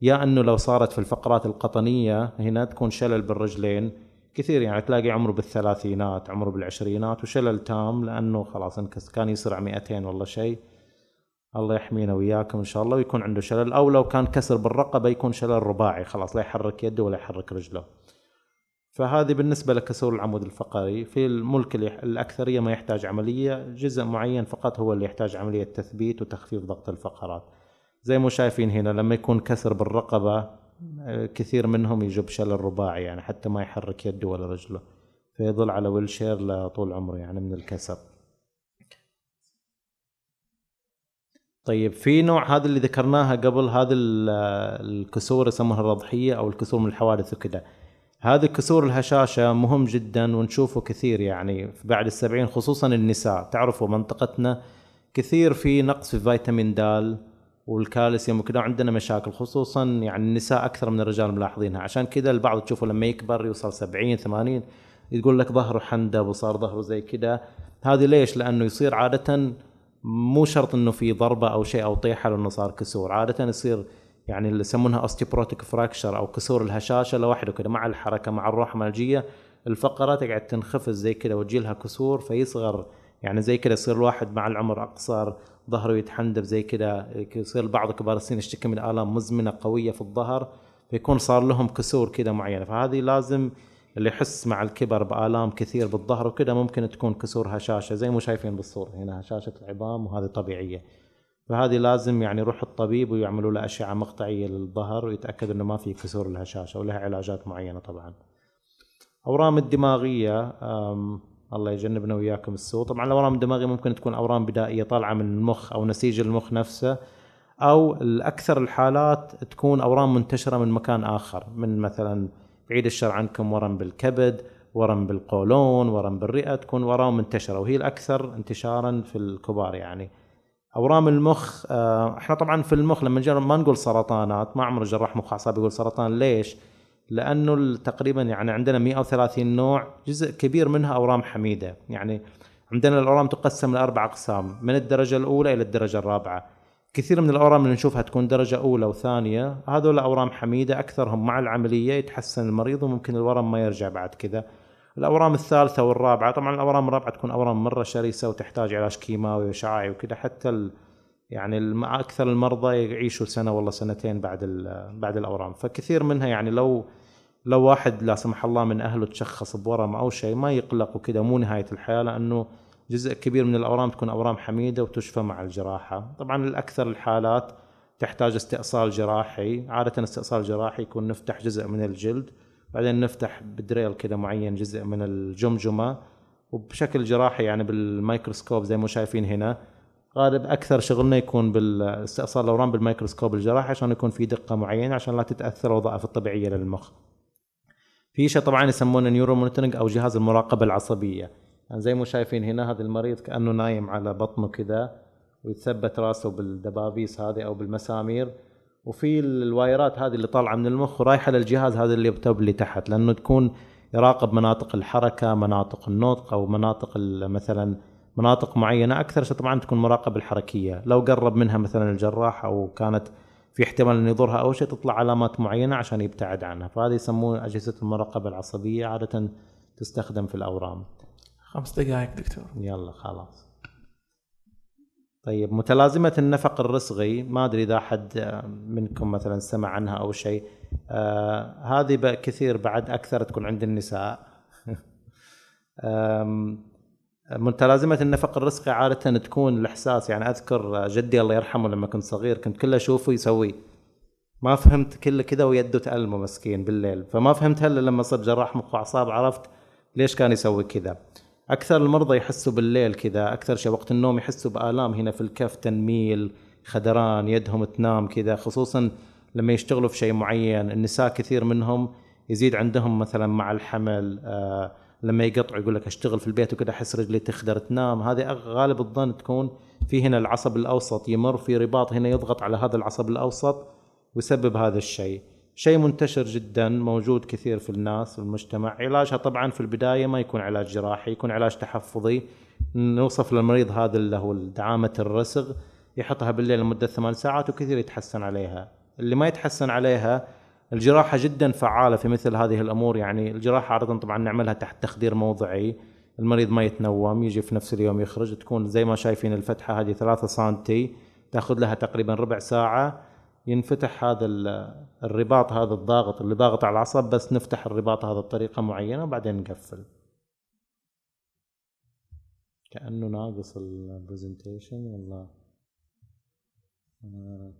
يا إنه لو صارت في الفقرات القطنية هنا تكون شلل بالرجلين كثير يعني تلاقي عمره بالثلاثينات عمره بالعشرينات وشلل تام لأنه خلاص انكس كان يسرع 200 والله شيء. الله يحمينا وياكم إن شاء الله ويكون عنده شلل أو لو كان كسر بالرقبة يكون شلل رباعي خلاص لا يحرك يده ولا يحرك رجله. فهذه بالنسبة لكسور العمود الفقري في الملك الأكثرية ما يحتاج عملية جزء معين فقط هو اللي يحتاج عملية تثبيت وتخفيف ضغط الفقرات. زي ما شايفين هنا لما يكون كسر بالرقبة كثير منهم يجوا شلل رباعي يعني حتى ما يحرك يده ولا رجله فيظل على ويلشير لطول عمره يعني من الكسر. طيب في نوع هذا اللي ذكرناها قبل هذا الكسور يسمونها الرضحية أو الكسور من الحوادث وكذا. هذه كسور الهشاشة مهم جدا ونشوفه كثير يعني بعد السبعين خصوصا النساء. تعرفوا منطقتنا كثير في نقص في فيتامين د والكالسيوم وكذا عندنا مشاكل خصوصا يعني النساء أكثر من الرجال ملاحظينها. عشان كذا البعض تشوفه لما يكبر يوصل 70 80 يقول لك ظهره حدب وصار ظهره زي كذا. هذه ليش؟ لأنه يصير عاده مو شرط إنه في ضربة أو شيء أو طيحة لأنه صار كسور. عاده يصير يعني اللي يسمونها osteoporotic fracture أو كسور الهشاشة لوحده كده مع الحركة مع الروحة الجية الفقره تقعد تنخفض زي كده وتجي لها كسور فيصغر. يعني زي كده يصير الواحد مع العمر أقصر ظهره يتحندب زي كده يصير بعض كبار السن يشتكي من آلام مزمنة قوية في الظهر فيكون صار لهم كسور كده معينة. فهذه لازم اللي يحس مع الكبر بآلام كثير بالظهر وكذا ممكن تكون كسور هشاشة زي ما شايفين بالصورة. هنا هشاشة العظام وهذه طبيعية. فهذه لازم يعني يروح الطبيب ويعملوا له أشعة مقطعية للظهر ويتأكد إنه ما في كسور الهشاشه ولها علاجات معينة طبعا. أورام الدماغية الله يجنبنا وياكم السوء. طبعا الأورام الدماغية ممكن تكون أورام بدائية طالعة من المخ أو نسيج المخ نفسه أو الأكثر الحالات تكون أورام منتشرة من مكان آخر من مثلا بعيد الشر عنكم ورم بالكبد ورم بالقولون ورم بالرئة تكون ورم منتشرة وهي الأكثر انتشارا في الكبار يعني. أورام المخ آه، إحنا طبعا في المخ لما نجرب ما نقول سرطانات ما عمر جراح مخ أعصاب يقول سرطان. ليش؟ لأنه تقريبا يعني عندنا 130 نوع جزء كبير منها أورام حميدة. يعني عندنا الأورام تقسم لأربع أقسام من الدرجة الأولى إلى الدرجة الرابعة. كثير من الأورام اللي نشوفها تكون درجة أولى وثانية هذول أورام حميدة أكثرهم مع العملية يتحسن المريض وممكن الورم ما يرجع بعد كذا. الأورام الثالثة والرابعة طبعا الأورام الرابعة تكون أورام مرة شرسة وتحتاج علاج كيماوي وشعاعي وكذا حتى ال يعني أكثر المرضى يعيشوا سنة والله سنتين بعد بعد الأورام. فكثير منها يعني لو لو واحد لا سمح الله من أهله تشخص بورم أو شيء ما يقلق وكذا مو نهاية الحياة لأنه جزء كبير من الأورام تكون أورام حميدة وتشفى مع الجراحة. طبعا الأكثر الحالات تحتاج استئصال جراحي عادة الاستئصال الجراحي يكون نفتح جزء من الجلد. بعدين نفتح بدريل كذا معين جزء من الجمجمة وبشكل جراحي يعني بالميكروسكوب زي ما شايفين هنا غالب أكثر شغلنا يكون بالاستئصال الأورام بالميكروسكوب الجراحي عشان يكون في دقة معينة عشان لا تتأثر الوظائف الطبيعية للمخ. في شيء طبعا يسمونه neuro monitoring أو جهاز المراقبة العصبية. يعني زي ما شايفين هنا هذا المريض كأنه نايم على بطنه كذا ويتثبت راسه بالدبابيس هذه أو بالمسامير وفي ال wires ات هذه اللي طالعة من المخ ورايحة للجهاز هذا اللي يكتب اللي تحت لأنه تكون يراقب مناطق الحركة مناطق النطق أو مناطق مثلا مناطق معينة. أكثر شيء طبعا تكون مراقبه الحركية. لو قرب منها مثلا الجراح أو كانت في احتمال إنه يضرها أو شيء تطلع علامات معينة عشان يبتعد عنها. فهذه يسمون أجهزة المراقبة العصبية عادة تستخدم في الأورام. خمس دقائق دكتور. يلا خلاص. طيب متلازمة النفق الرسغي ما أدري إذا أحد منكم مثلا سمع عنها أو شيء آه هذه كثير بعد أكثر تكون عند النساء. متلازمة النفق الرسغي عادة تكون الإحساس يعني أذكر جدي الله يرحمه لما كنت صغير كنت كله أشوفه يسوي. ما فهمت كله كذا ويده تألمه مسكين بالليل. فما فهمت هلا لما صرت جراح مخ وأعصاب عرفت ليش كان يسوي كذا. أكثر المرضى يحسوا بالليل كذا أكثر شيء وقت النوم يحسوا بآلام هنا في الكف تنميل خدران يدهم تنام كذا خصوصا لما يشتغلوا في شيء معين. النساء كثير منهم يزيد عندهم مثلا مع الحمل آه لما يقطعوا يقول لك أشتغل في البيت وكذا أحس رجلي تخدر تنام. هذه غالب الظن تكون في هنا العصب الأوسط يمر في رباط هنا يضغط على هذا العصب الأوسط ويسبب هذا الشيء. شيء منتشر جدا موجود كثير في الناس في المجتمع. علاجها طبعا في البداية ما يكون علاج جراحي يكون علاج تحفظي. نوصف للمريض هذا اللي هو دعامة الرسغ يحطها بالليل لمدة ثمان ساعات وكثير يتحسن عليها. اللي ما يتحسن عليها الجراحة جدا فعالة في مثل هذه الأمور. يعني الجراحة عادة طبعا نعملها تحت تخدير موضعي. المريض ما يتنوم يجي في نفس اليوم يخرج تكون زي ما شايفين الفتحة هذه 3 سنتي تأخذ لها تقريبا ربع ساعة. ينفتح هذا الرباط هذا الضاغط اللي ضاغط على العصب بس نفتح الرباط هذا بطريقة معينة وبعدين نقفل كأنه ناقص البرزنتيشن آه.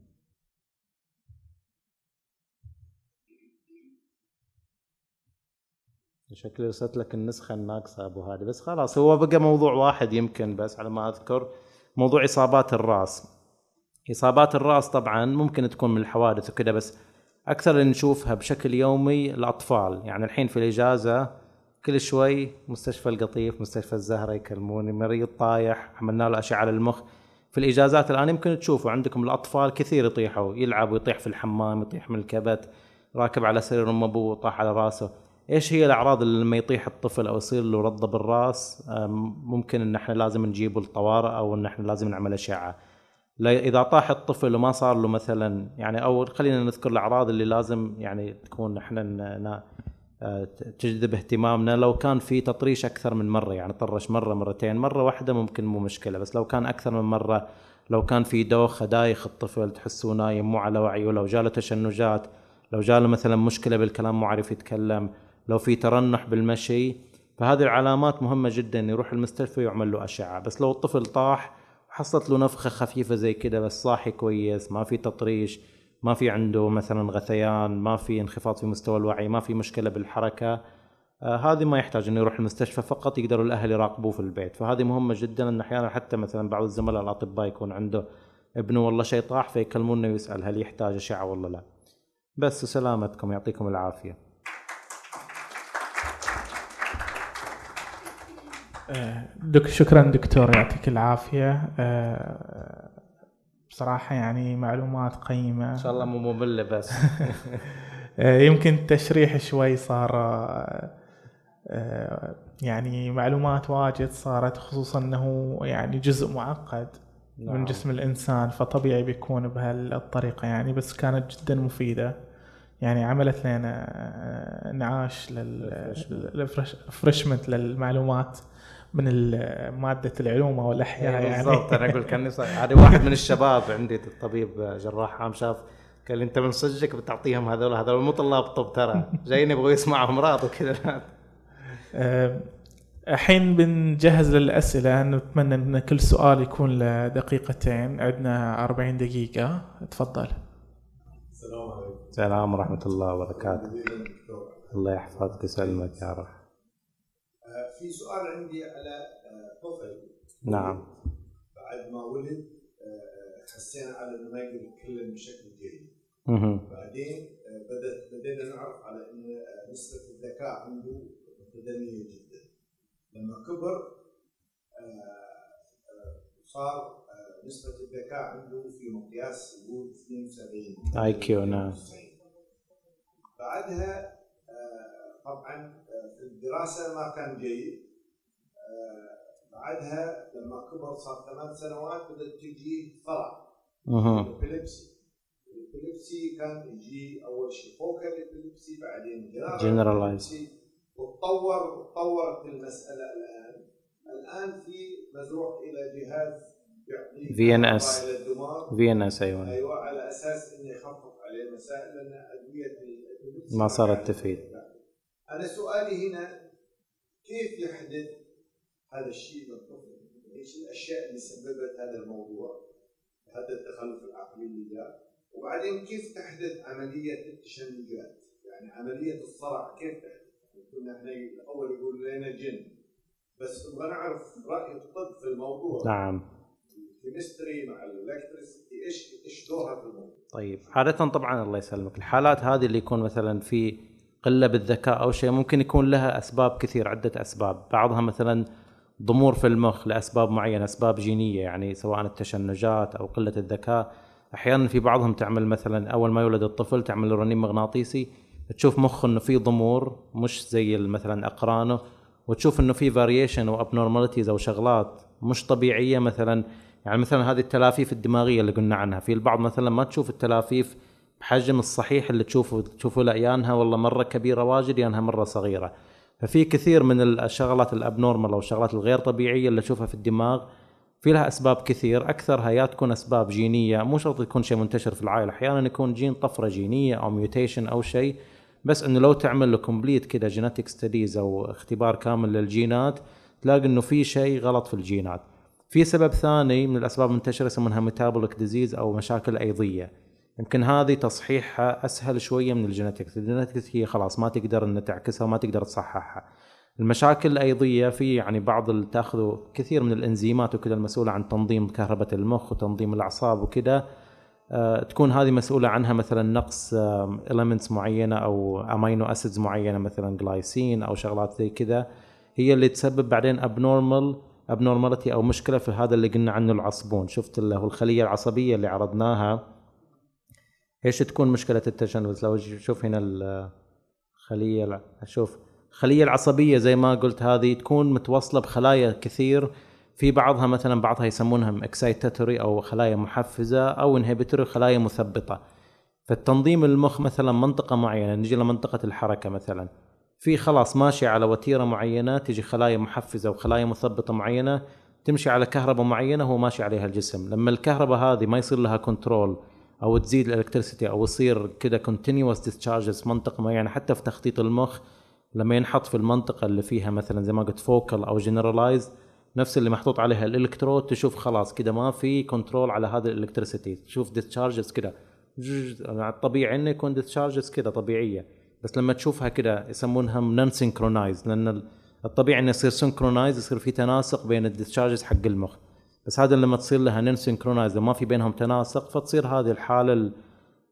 شكلي رسلت لك النسخة الناقصة أبو هادي بس خلاص هو بقى موضوع واحد يمكن بس على ما أذكر موضوع إصابات الرأس إصابات الرأس طبعا ممكن تكون من الحوادث وكذا بس أكثر اللي نشوفها بشكل يومي الأطفال. يعني الحين في الإجازة كل شوي مستشفى القطيف مستشفى الزهرة يكلموني مريض طايح عملنا له أشعة للمخ في الإجازات الآن يمكن تشوفوا عندكم الأطفال كثير يطيحوا يلعب ويطيح في الحمام يطيح من الكبت راكب على سرير أم أبوه طاح على رأسه. إيش هي الأعراض اللي لما يطيح الطفل أو يصير له رضه بالراس ممكن إن إحنا لازم نجيبه الطوارئ أو إن إحنا لازم نعمل أشعة. إذا طاح الطفل وما صار له مثلا يعني أو خلينا نذكر الأعراض اللي لازم يعني تكون إحنا تجذب اهتمامنا لو كان في تطريش أكثر من مرة يعني طرش مرة مرتين مرة واحدة ممكن مو مشكلة بس لو كان أكثر من مرة لو كان في دوخه دايخ الطفل تحسه نايم مو على وعيه لو جاله تشنجات لو جاله مثلا مشكلة بالكلام مو عارف يتكلم لو في ترنح بالمشي فهذه العلامات مهمة جدا يروح المستشفى ويعمل له أشعة. بس لو الطفل طاح حصلت له نفخة خفيفة زي كده بس صاحي كويس ما في تطريش ما في عنده مثلا غثيان ما في انخفاض في مستوى الوعي ما في مشكلة بالحركة. آه هذه ما يحتاج إنه يروح المستشفى فقط يقدروا الأهل يراقبوه في البيت. فهذه مهمة جدا إن أحيانا حتى مثلا بعض الزملاء الأطباء يكون عنده ابنه والله شيء طاح فيكلمونا ويسال هل يحتاج أشعة ولا لا. بس سلامتكم يعطيكم العافية. دك شكرا دكتور يعطيك العافية. آه، بصراحة يعني معلومات قيمة. إن شاء الله مو مملة بس. آه، يمكن التشريح شوي صار آه، يعني معلومات واجد صارت خصوصا إنه يعني جزء معقد نعم. من جسم الإنسان فطبيعي بيكون بهالطريقة يعني بس كانت جدا مفيدة. يعني عملت لنا نعاش للفرشمنت للمعلومات. من مادة العلوم أو الأحياء يعني. بالضبط. أنا أقول كاني هذا واحد من الشباب عندي الطبيب جراح عام شاف قال أنت من صدقك بتعطيهم هذول؟ هذول مو طلاب طب ترى. جايين يبغوا يسمعوا أمراض وكذا. الحين بنجهز للأسئلة. نتمنى إن كل سؤال يكون له دقيقتين عندنا 40 دقيقة. تفضل. السلام عليكم. السلام ورحمة الله وبركاته. الله يحفظك ويسلمك يا رب. في سؤال عندي على آه، طفل. نعم. بعد ما ولد آه، حسينا على إنه ما يقدر يتكلم بشكل جيد. بعدين آه، بدات بدينا نعرف على إن نسبة الذكاء عنده متدنية جدا. لما كبر صار نسبة الذكاء عنده في مقياس يقول 72 اي كيو نعم. بعدها طبعا في الدراسة ما كان جيد. آه، بعدها لما كبر صار ثمان سنوات بدأت تجي صرع ال epilepsy ال epilepsy كان يجي أول شيء. focal ال epilepsy بعدين generalized وتطور تطورت المسألة الآن. الآن في مزروع إلى جهاز في ان اس في ان اس أيوه. أيوه على أساس إنه يخفف عليه المسائل لأن أدوية ما صارت تفيد. أنا سؤالي هنا كيف يحدث هذا الشيء للطفل؟ إيش الأشياء اللي سببت هذا الموضوع؟ هذا التخلف العقلي اللي جاء وبعدين كيف تحدث عملية التشنجات؟ يعني عملية الصرع كيف تحدث؟ يعني كنا إحنا الأول يقول لنا جن بس نبغى نعرف رأي الطب في الموضوع نعم الكيمستري مع الإلكتريسيتي إيش إيش دورها في الموضوع؟ طيب عادة طبعا الله يسلمك الحالات هذه اللي يكون مثلا في قلة بالذكاء أو شيء ممكن يكون لها أسباب كثير عدة أسباب. بعضها مثلا ضمور في المخ لأسباب معينة أسباب جينية يعني سواء التشنجات أو قلة الذكاء. أحيانا في بعضهم تعمل مثلا أول ما يولد الطفل تعمل رنين مغناطيسي تشوف مخه إنه في ضمور مش زي مثلا أقرانه وتشوف إنه في variation أو abnormalities أو شغلات مش طبيعية مثلا. يعني مثلا هذه التلافيف الدماغية اللي قلنا عنها في البعض مثلا ما تشوف التلافيف بحجم الصحيح اللي تشوفوا تشوفوا لا يا انها والله مرة كبيرة واجد يا انها مرة صغيرة. ففي كثير من الشغلات ال abnormal أو الشغلات الغير طبيعية اللي تشوفها في الدماغ في لها أسباب كثير. أكثرها يا تكون أسباب جينية مو شرط يكون شيء منتشر في العائلة أحيانا يكون جين طفرة جينية أو mutation أو شيء. بس إنه لو تعمل له complete كذا genetic studies أو اختبار كامل للجينات تلاقي إنه في شيء غلط في الجينات. في سبب ثاني من الأسباب المنتشرة يسمونها metabolic disease أو مشاكل أيضية. يمكن هذه تصحيحها أسهل شوية من ال genetics. ال genetics هي خلاص ما تقدر ان تعكسها وما تقدر تصححها. المشاكل الايضيه في يعني بعض تاخذوا كثير من الإنزيمات وكذا المسؤولة عن تنظيم كهرباء المخ وتنظيم الأعصاب وكذا. آه، تكون هذه مسؤولة عنها مثلا نقص elements معينة أو amino acids معينة مثلا جلايسين أو شغلات زي كذا. هي اللي تسبب بعدين abnormal abnormality أو مشكلة في هذا اللي قلنا عنه العصبون. شفت اللي هو الخلية العصبية اللي عرضناها؟ إيش تكون مشكلة التجنس؟ لو شوف هنا الخليه شوف الخليه العصبية زي ما قلت هذه تكون متوصله بخلايا كثير. في بعضها مثلا بعضها يسمونها excitatory أو خلايا محفزة أو inhibitory خلايا مثبطة. فالتنظيم المخ مثلا منطقة معينة نجي لمنطقة الحركة مثلا. في خلاص ماشي على وتيرة معينة تجي خلايا محفزة وخلايا مثبطة معينة تمشي على كهرباء معينة هو ماشي عليها الجسم. لما الكهرباء هذه ما يصير لها control أو تزيد ال electricity أو يصير كذا continuous discharges منطقه معينه حتى في تخطيط المخ لما ينحط في المنطقة اللي فيها مثلا زي ما قلت focal أو generalized نفس اللي محطوط عليها الإلكترود تشوف خلاص كده ما في control على هذا ال electricity تشوف discharges كده. الطبيعي إنه يكون discharges كده طبيعية بس لما تشوفها كده يسمونها non synchronized لأن الطبيعي إنه يصير synchronized يصير في تناسق بين ال discharges حق المخ. بس هذا لما تصير لها non synchronized وما في بينهم تناسق فتصير هذه الحالة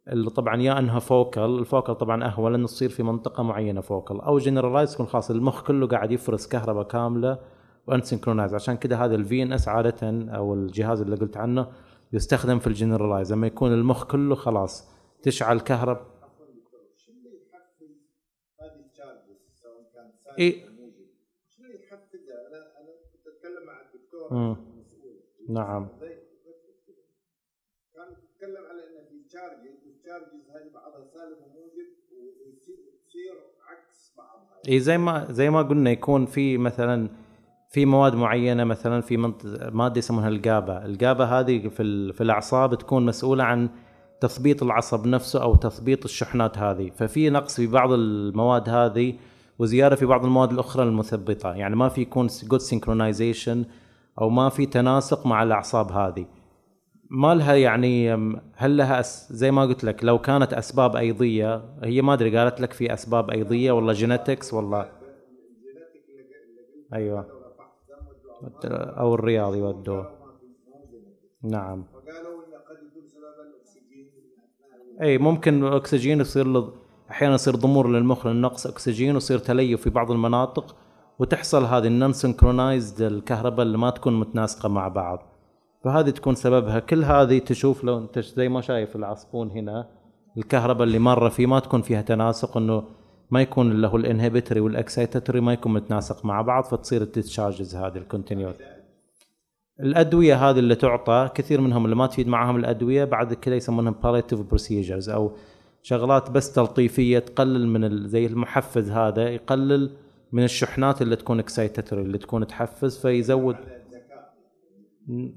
اللي طبعا يا إنها focal ال focal طبعا أهون لأنه تصير في منطقة معينة focal أو generalized يكون خلاص المخ كله قاعد يفرز كهرباء كاملة و unsynchronized عشان كذا هذا ال VNS عادة أو الجهاز اللي قلت عنه يستخدم في ال generalized لما يكون المخ كله خلاص تشعل كهرباء اي شنو اللي يحفزها؟ أنا أنا كنت أتكلم مع الدكتور نعم. كان يتكلم على ان في تشارجز هذه بعضها سالب وموجب وتصير عكس بعضها اي زي ما زي ما قلنا يكون في مثلا في مواد معينة مثلا في مادة يسمونها الجابا، الجابا هذه في في الأعصاب تكون مسؤولة عن تثبيط العصب نفسه أو تثبيط الشحنات هذه، ففي نقص في بعض المواد هذه وزيادة في بعض المواد الأخرى المثبطه، يعني ما في يكون جود سينكرونايزيشن أو ما في تناسق مع الأعصاب هذه. ما لها يعني هل لها أس زي ما قلت لك لو كانت أسباب أيضية هي ما أدري قالت لك في أسباب أيضية ولا جينيتكس ولا؟ أيوه. أو الرياض يودوه. نعم. إي ممكن الاكسجين يصير أحيانا يصير ضمور للمخ لنقص أكسجين ويصير تليف في بعض المناطق وتحصل هذه ال non-synchronized الكهرباء اللي ما تكون متناسقة مع بعض. فهذه تكون سببها. كل هذه تشوف لو انت زي ما شايف العصبون هنا الكهرباء اللي مرة فيه ما تكون فيها تناسق إنه ما يكون اللي هو ال inhibitory وال excitatory ما يكون متناسق مع بعض فتصير ال charges هذه ال continuous الأدوية هذه اللي تعطى كثير منهم اللي ما تفيد معاهم الأدوية بعد كذا يسمونهم palliative procedures أو شغلات بس تلطيفية تقلل من زي المحفز هذا يقلل من الشحنات اللي تكون excitatory اللي تكون تحفز فيزود.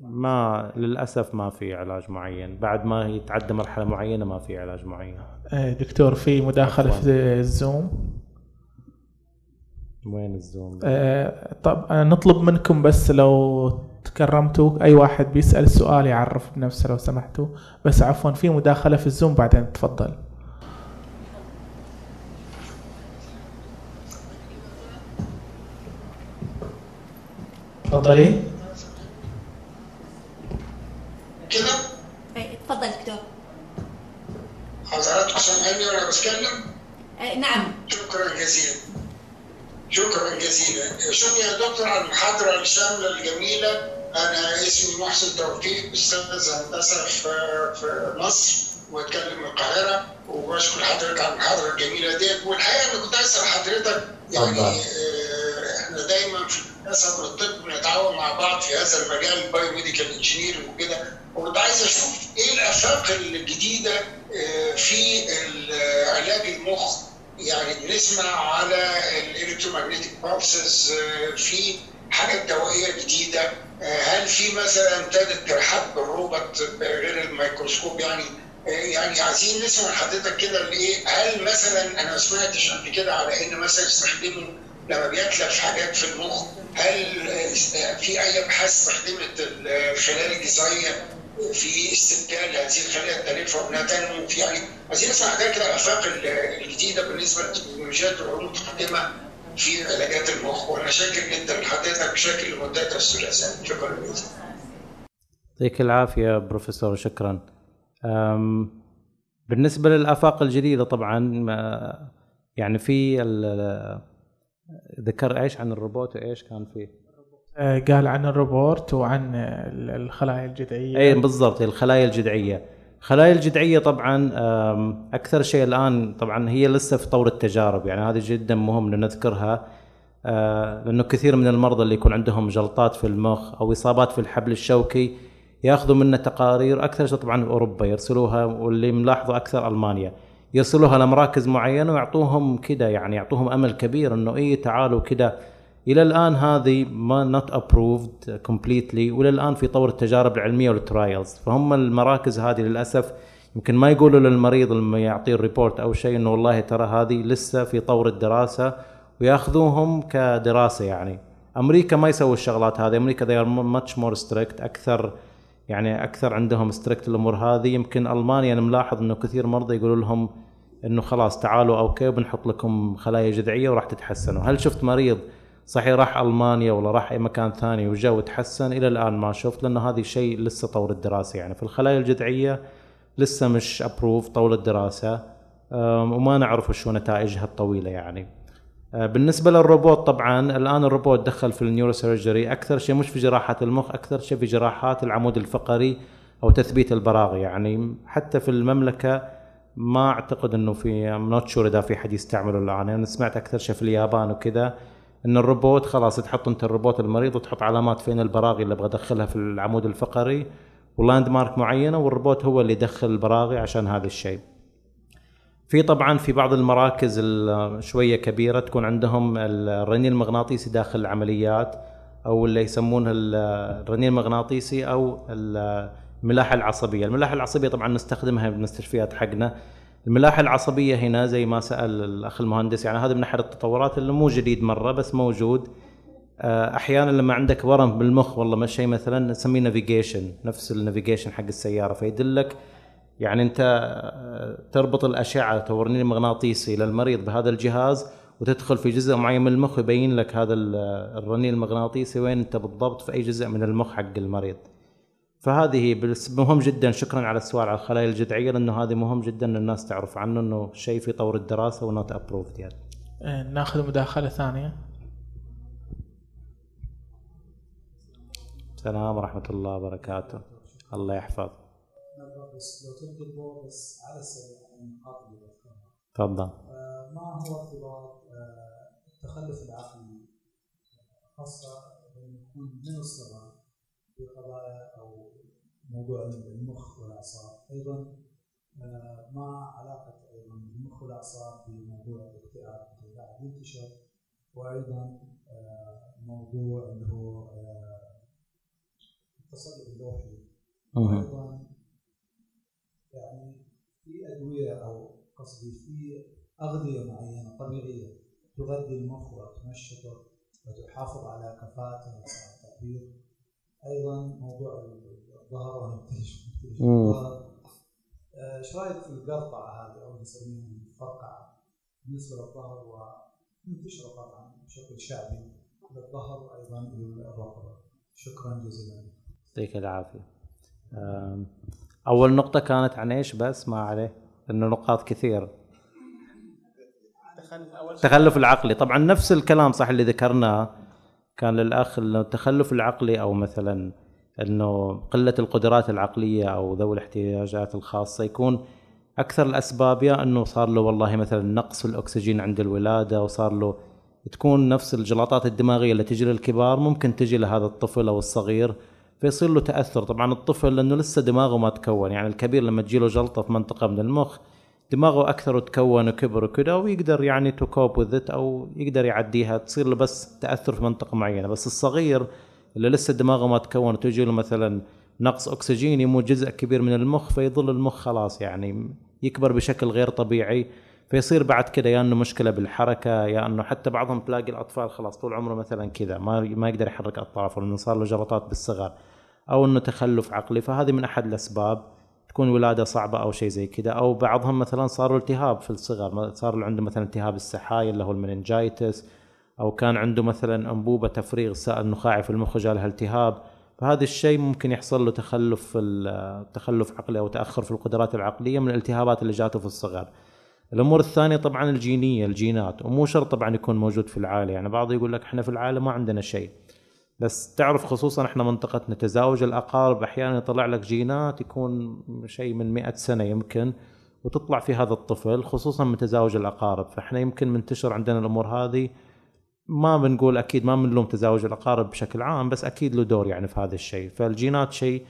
ما للأسف ما في علاج معين. بعد ما يتعدى مرحلة معينة ما في علاج معين. إيه، دكتور في مداخلة في الزوم؟ وين الزوم؟ آه طب نطلب منكم بس لو تكرمتوا أي واحد بيسأل سؤال يعرف بنفسه لو سمحتوا بس عفوا في مداخلة في الزوم بعدين تفضل. تفضلي. كده؟ اتفضل دكتور. حضراتكم سامعيني وأنا بتكلم؟ نعم. شكرا جزيلا. شكرا جزيلا. شكرا يا دكتور على المحاضرة الشاملة الجميلة. أنا اسمي محسن توفيق أستاذ هندسة في مصر وأتكلم من القاهرة وبشكر حضرتك على المحاضرة الجميلة ديت. والحقيقة أنا كنت أسأل حضرتك يعني دايما في الهندسة والطب بنتعاون مع بعض في هذا المجال ال biomedical engineering وكده. وكنت عايز أشوف إيه الأفاق الجديدة آه، في علاج المخ. يعني بنسمع على ال electromagnetic pulses آه، في حاجات دوائية جديدة. آه، هل في مثلا ابتدت جراحات بالروبوت غير الميكروسكوب؟ يعني يعني عايزين نسمع حضرتك كده الايه هل مثلا أنا ما سمعتش قبل كده على إن مثلا يستخدموا لما بيتلف حاجات في المخ هل في أي أبحاث استخدمت الخلايا الجذعيه في استبدال هذه الخلايا التالفه وانها تنمو في يعني عايزين نسمع حاجات كده الأفاق الجديدة بالنسبة للتكنولوجيات والعلوم المتقدمه في علاجات المخ وأنا شاكر جدا لحضرتك شاكر لمدتك الثلاثاء شكرا جزيلا. يعطيك العافية بروفيسور شكرا. بالنسبة للأفاق الجديدة طبعا يعني في ذكر إيش عن الروبوت وإيش كان فيه؟ آه، قال عن الروبورت وعن ال- الخلايا الجذعية. اي بالضبط الخلايا الجذعية. الخلايا الجذعية طبعا أكثر شيء الآن طبعا هي لسه في طور التجارب. يعني هذه جدا مهم نذكرها آه، لأنه كثير من المرضى اللي يكون عندهم جلطات في المخ أو إصابات في الحبل الشوكي يأخذوا منا تقارير أكثر شيء طبعا أوروبا يرسلوها واللي ملاحظه أكثر ألمانيا. يرسلوها لمراكز معينة ويعطوهم كده يعني يعطوهم أمل كبير إنه اي تعالوا كده. إلى الآن هذه ما not approved completely وإلى الآن في طور التجارب العلمية وال trials فهم المراكز هذه للأسف يمكن ما يقولوا للمريض لما يعطيه ال report أو شيء إنه والله ترى هذه لسه في طور الدراسة وياخذوهم كدراسة يعني. أمريكا ما يسوي الشغلات هذه أمريكا they are much more strict أكثر يعني أكثر عندهم strict الأمور هذه. يمكن ألمانيا أنا ملاحظ إنه كثير مرضى يقولوا لهم إنه خلاص تعالوا okay بنحط لكم خلايا جذعية وراح تتحسنوا. هل شفت مريض صحيح راح ألمانيا ولا راح أي مكان ثاني وجا وتحسن إلى الآن ما شفت لأنه هذه شيء لسه طور الدراسة. يعني في الخلايا الجذعية لسه مش approved طور الدراسة. وما نعرف شو نتائجها الطويلة يعني. آه، بالنسبة للروبوت طبعا الآن الروبوت دخل في ال neurosurgery. أكثر شيء مش في جراحات المخ أكثر شيء في جراحات العمود الفقري أو تثبيت البراغي يعني حتى في المملكة ما أعتقد إنه في not sure إذا في حد يستعمله الآن. أنا سمعت أكثر شيء في اليابان وكذا إن الروبوت خلاص تحط أنت الروبوت المريض وتحط علامات فين البراغي اللي أبغى أدخلها في العمود الفقري ولاند مارك معينة والروبوت هو اللي يدخل البراغي عشان هذا الشيء. في طبعا في بعض المراكز ال- شوية كبيرة تكون عندهم الرنين المغناطيسي داخل العمليات أو اللي يسمونه ال- الرنين المغناطيسي أو الملاحة العصبية، الملاحة العصبية طبعا نستخدمها بالمستشفيات حقنا. الملاحة العصبية هنا زي ما سأل الأخ المهندس يعني هذا من أحد التطورات اللي مو جديد مرة بس موجود. أحيانا لما عندك ورم بالمخ والله ما شيء مثلا نسميه navigation نفس ال navigation حق السيارة فيدلك يعني انت تربط الأشعة الرنين المغناطيسي للمريض بهذا الجهاز وتدخل في جزء معين من المخ يبين لك هذا ال- الرنين المغناطيسي وين انت بالضبط في أي جزء من المخ حق المريض. فهذه مهم جدا شكرا على السؤال على الخلايا الجذعية لأنه هذه مهم جدا ان الناس تعرف عنه إنه شيء في طور الدراسة و not approved يعني. ناخذ مداخلة ثانية السلام ورحمة الله وبركاته. الله يحفظ. بس لو تنقل بس على السريع عن النقاط اللي ذكرها تفضل. آه، ما هو ارتباط آه، التخلف العقلي. خاصة لما يكون من الصغر في قضايا أو موضوع المخ والأعصاب. أيضا آه، ما علاقة أيضا المخ والأعصاب بموضوع الاكتئاب اللي قاعد ينتشر وأيضا موضوع اللي هو التصلب اللوحي مهم. يعني في أدوية أو قصدي في أغذية معينة طبيعية تغذي المخ وتنشطه وتحافظ على كفاءته وسرعه التعبير أيضا موضوع الظهر. الظهر آه، إيش رأيك في القرقعة هذه أو نسميها الفرقعه بالنسبة للظهر ومنتشره طبعا بشكل شعبي للظهر وأيضا للرقبه شكرا جزيلا يعطيك العافية. أول نقطة كانت عن إيش؟ بس ما عليه انه نقاط كثير. التخلف العقلي. طبعا نفس الكلام صح اللي ذكرناه كان للأخ التخلف العقلي أو مثلا إنه قلة القدرات العقلية أو ذوي الاحتياجات الخاصة يكون أكثر الأسباب يا إنه صار له والله مثلا نقص في الأكسجين عند الولادة وصار له تكون نفس الجلطات الدماغية اللي تجي للكبار ممكن تجي لهذا الطفل أو الصغير فيصير له تأثر. طبعا الطفل لأنه لسه دماغه ما تكون. يعني الكبير لما تجيله جلطة في منطقة من المخ دماغه أكثر وتكون وكبر وكذا ويقدر يعني تو كوب وذ أو يقدر يعديها. تصير له بس تأثر في منطقة معينة. بس الصغير اللي لسه دماغه ما تكون وتجي له مثلا نقص اكسجين يموت جزء كبير من المخ فيظل المخ خلاص يعني يكبر بشكل غير طبيعي. فيصير بعد كده يا إنه مشكلة بالحركة يا إنه حتى بعضهم تلاقي الأطفال خلاص طول عمره مثلا كذا ما ما يقدر يحرك أطرافه لأنه صار له جلطات بالصغر. أو إنه تخلف عقلي فهذه من أحد الأسباب تكون ولادة صعبة أو شيء زي كذا أو بعضهم مثلا صاروا التهاب في الصغر صار عنده مثلا التهاب السحايا اللي هو المننجايتس أو كان عنده مثلا أنبوبة تفريغ السائل النخاعي في المخ جالها التهاب فهذا الشيء ممكن يحصل له تخلف في تخلف عقلي أو تأخر في القدرات العقلية من الالتهابات اللي جاته في الصغر. الأمور الثانية طبعا الجينية الجينات ومو شرط طبعا يكون موجود في العائله يعني بعض يقول لك إحنا في العائله ما عندنا شيء. بس تعرف خصوصا إحنا منطقتنا تزاوج الأقارب أحيانا يطلع لك جينات يكون شيء من مئة سنة يمكن وتطلع في هذا الطفل خصوصا من تزاوج الأقارب. فإحنا يمكن منتشر عندنا الأمور هذه. ما بنقول أكيد ما بنلوم تزاوج الأقارب بشكل عام بس أكيد له دور يعني في هذا الشيء. فالجينات شيء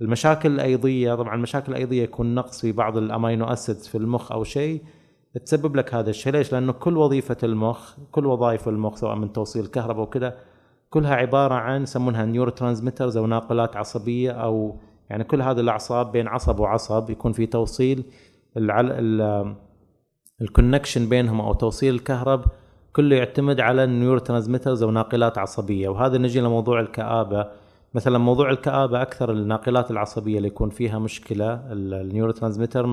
المشاكل الأيضية طبعا المشاكل الأيضية يكون نقص في بعض ال amino acids في المخ أو شيء تسبب لك هذا الشيء. ليش؟ لأنه كل وظيفة المخ كل وظائف المخ سواء من توصيل كهرباء وكذا كلها عبارة عن يسمونها neurotransmitters أو ناقلات عصبية أو يعني كل هذه الأعصاب بين عصب وعصب يكون في توصيل ال connection بينهم أو توصيل الكهرب كله يعتمد على ال neurotransmitters أو ناقلات عصبية. وهذا نجي لموضوع الكآبة. مثلا موضوع الكآبة أكثر الناقلات العصبية اللي يكون فيها مشكلة ال neurotransmitter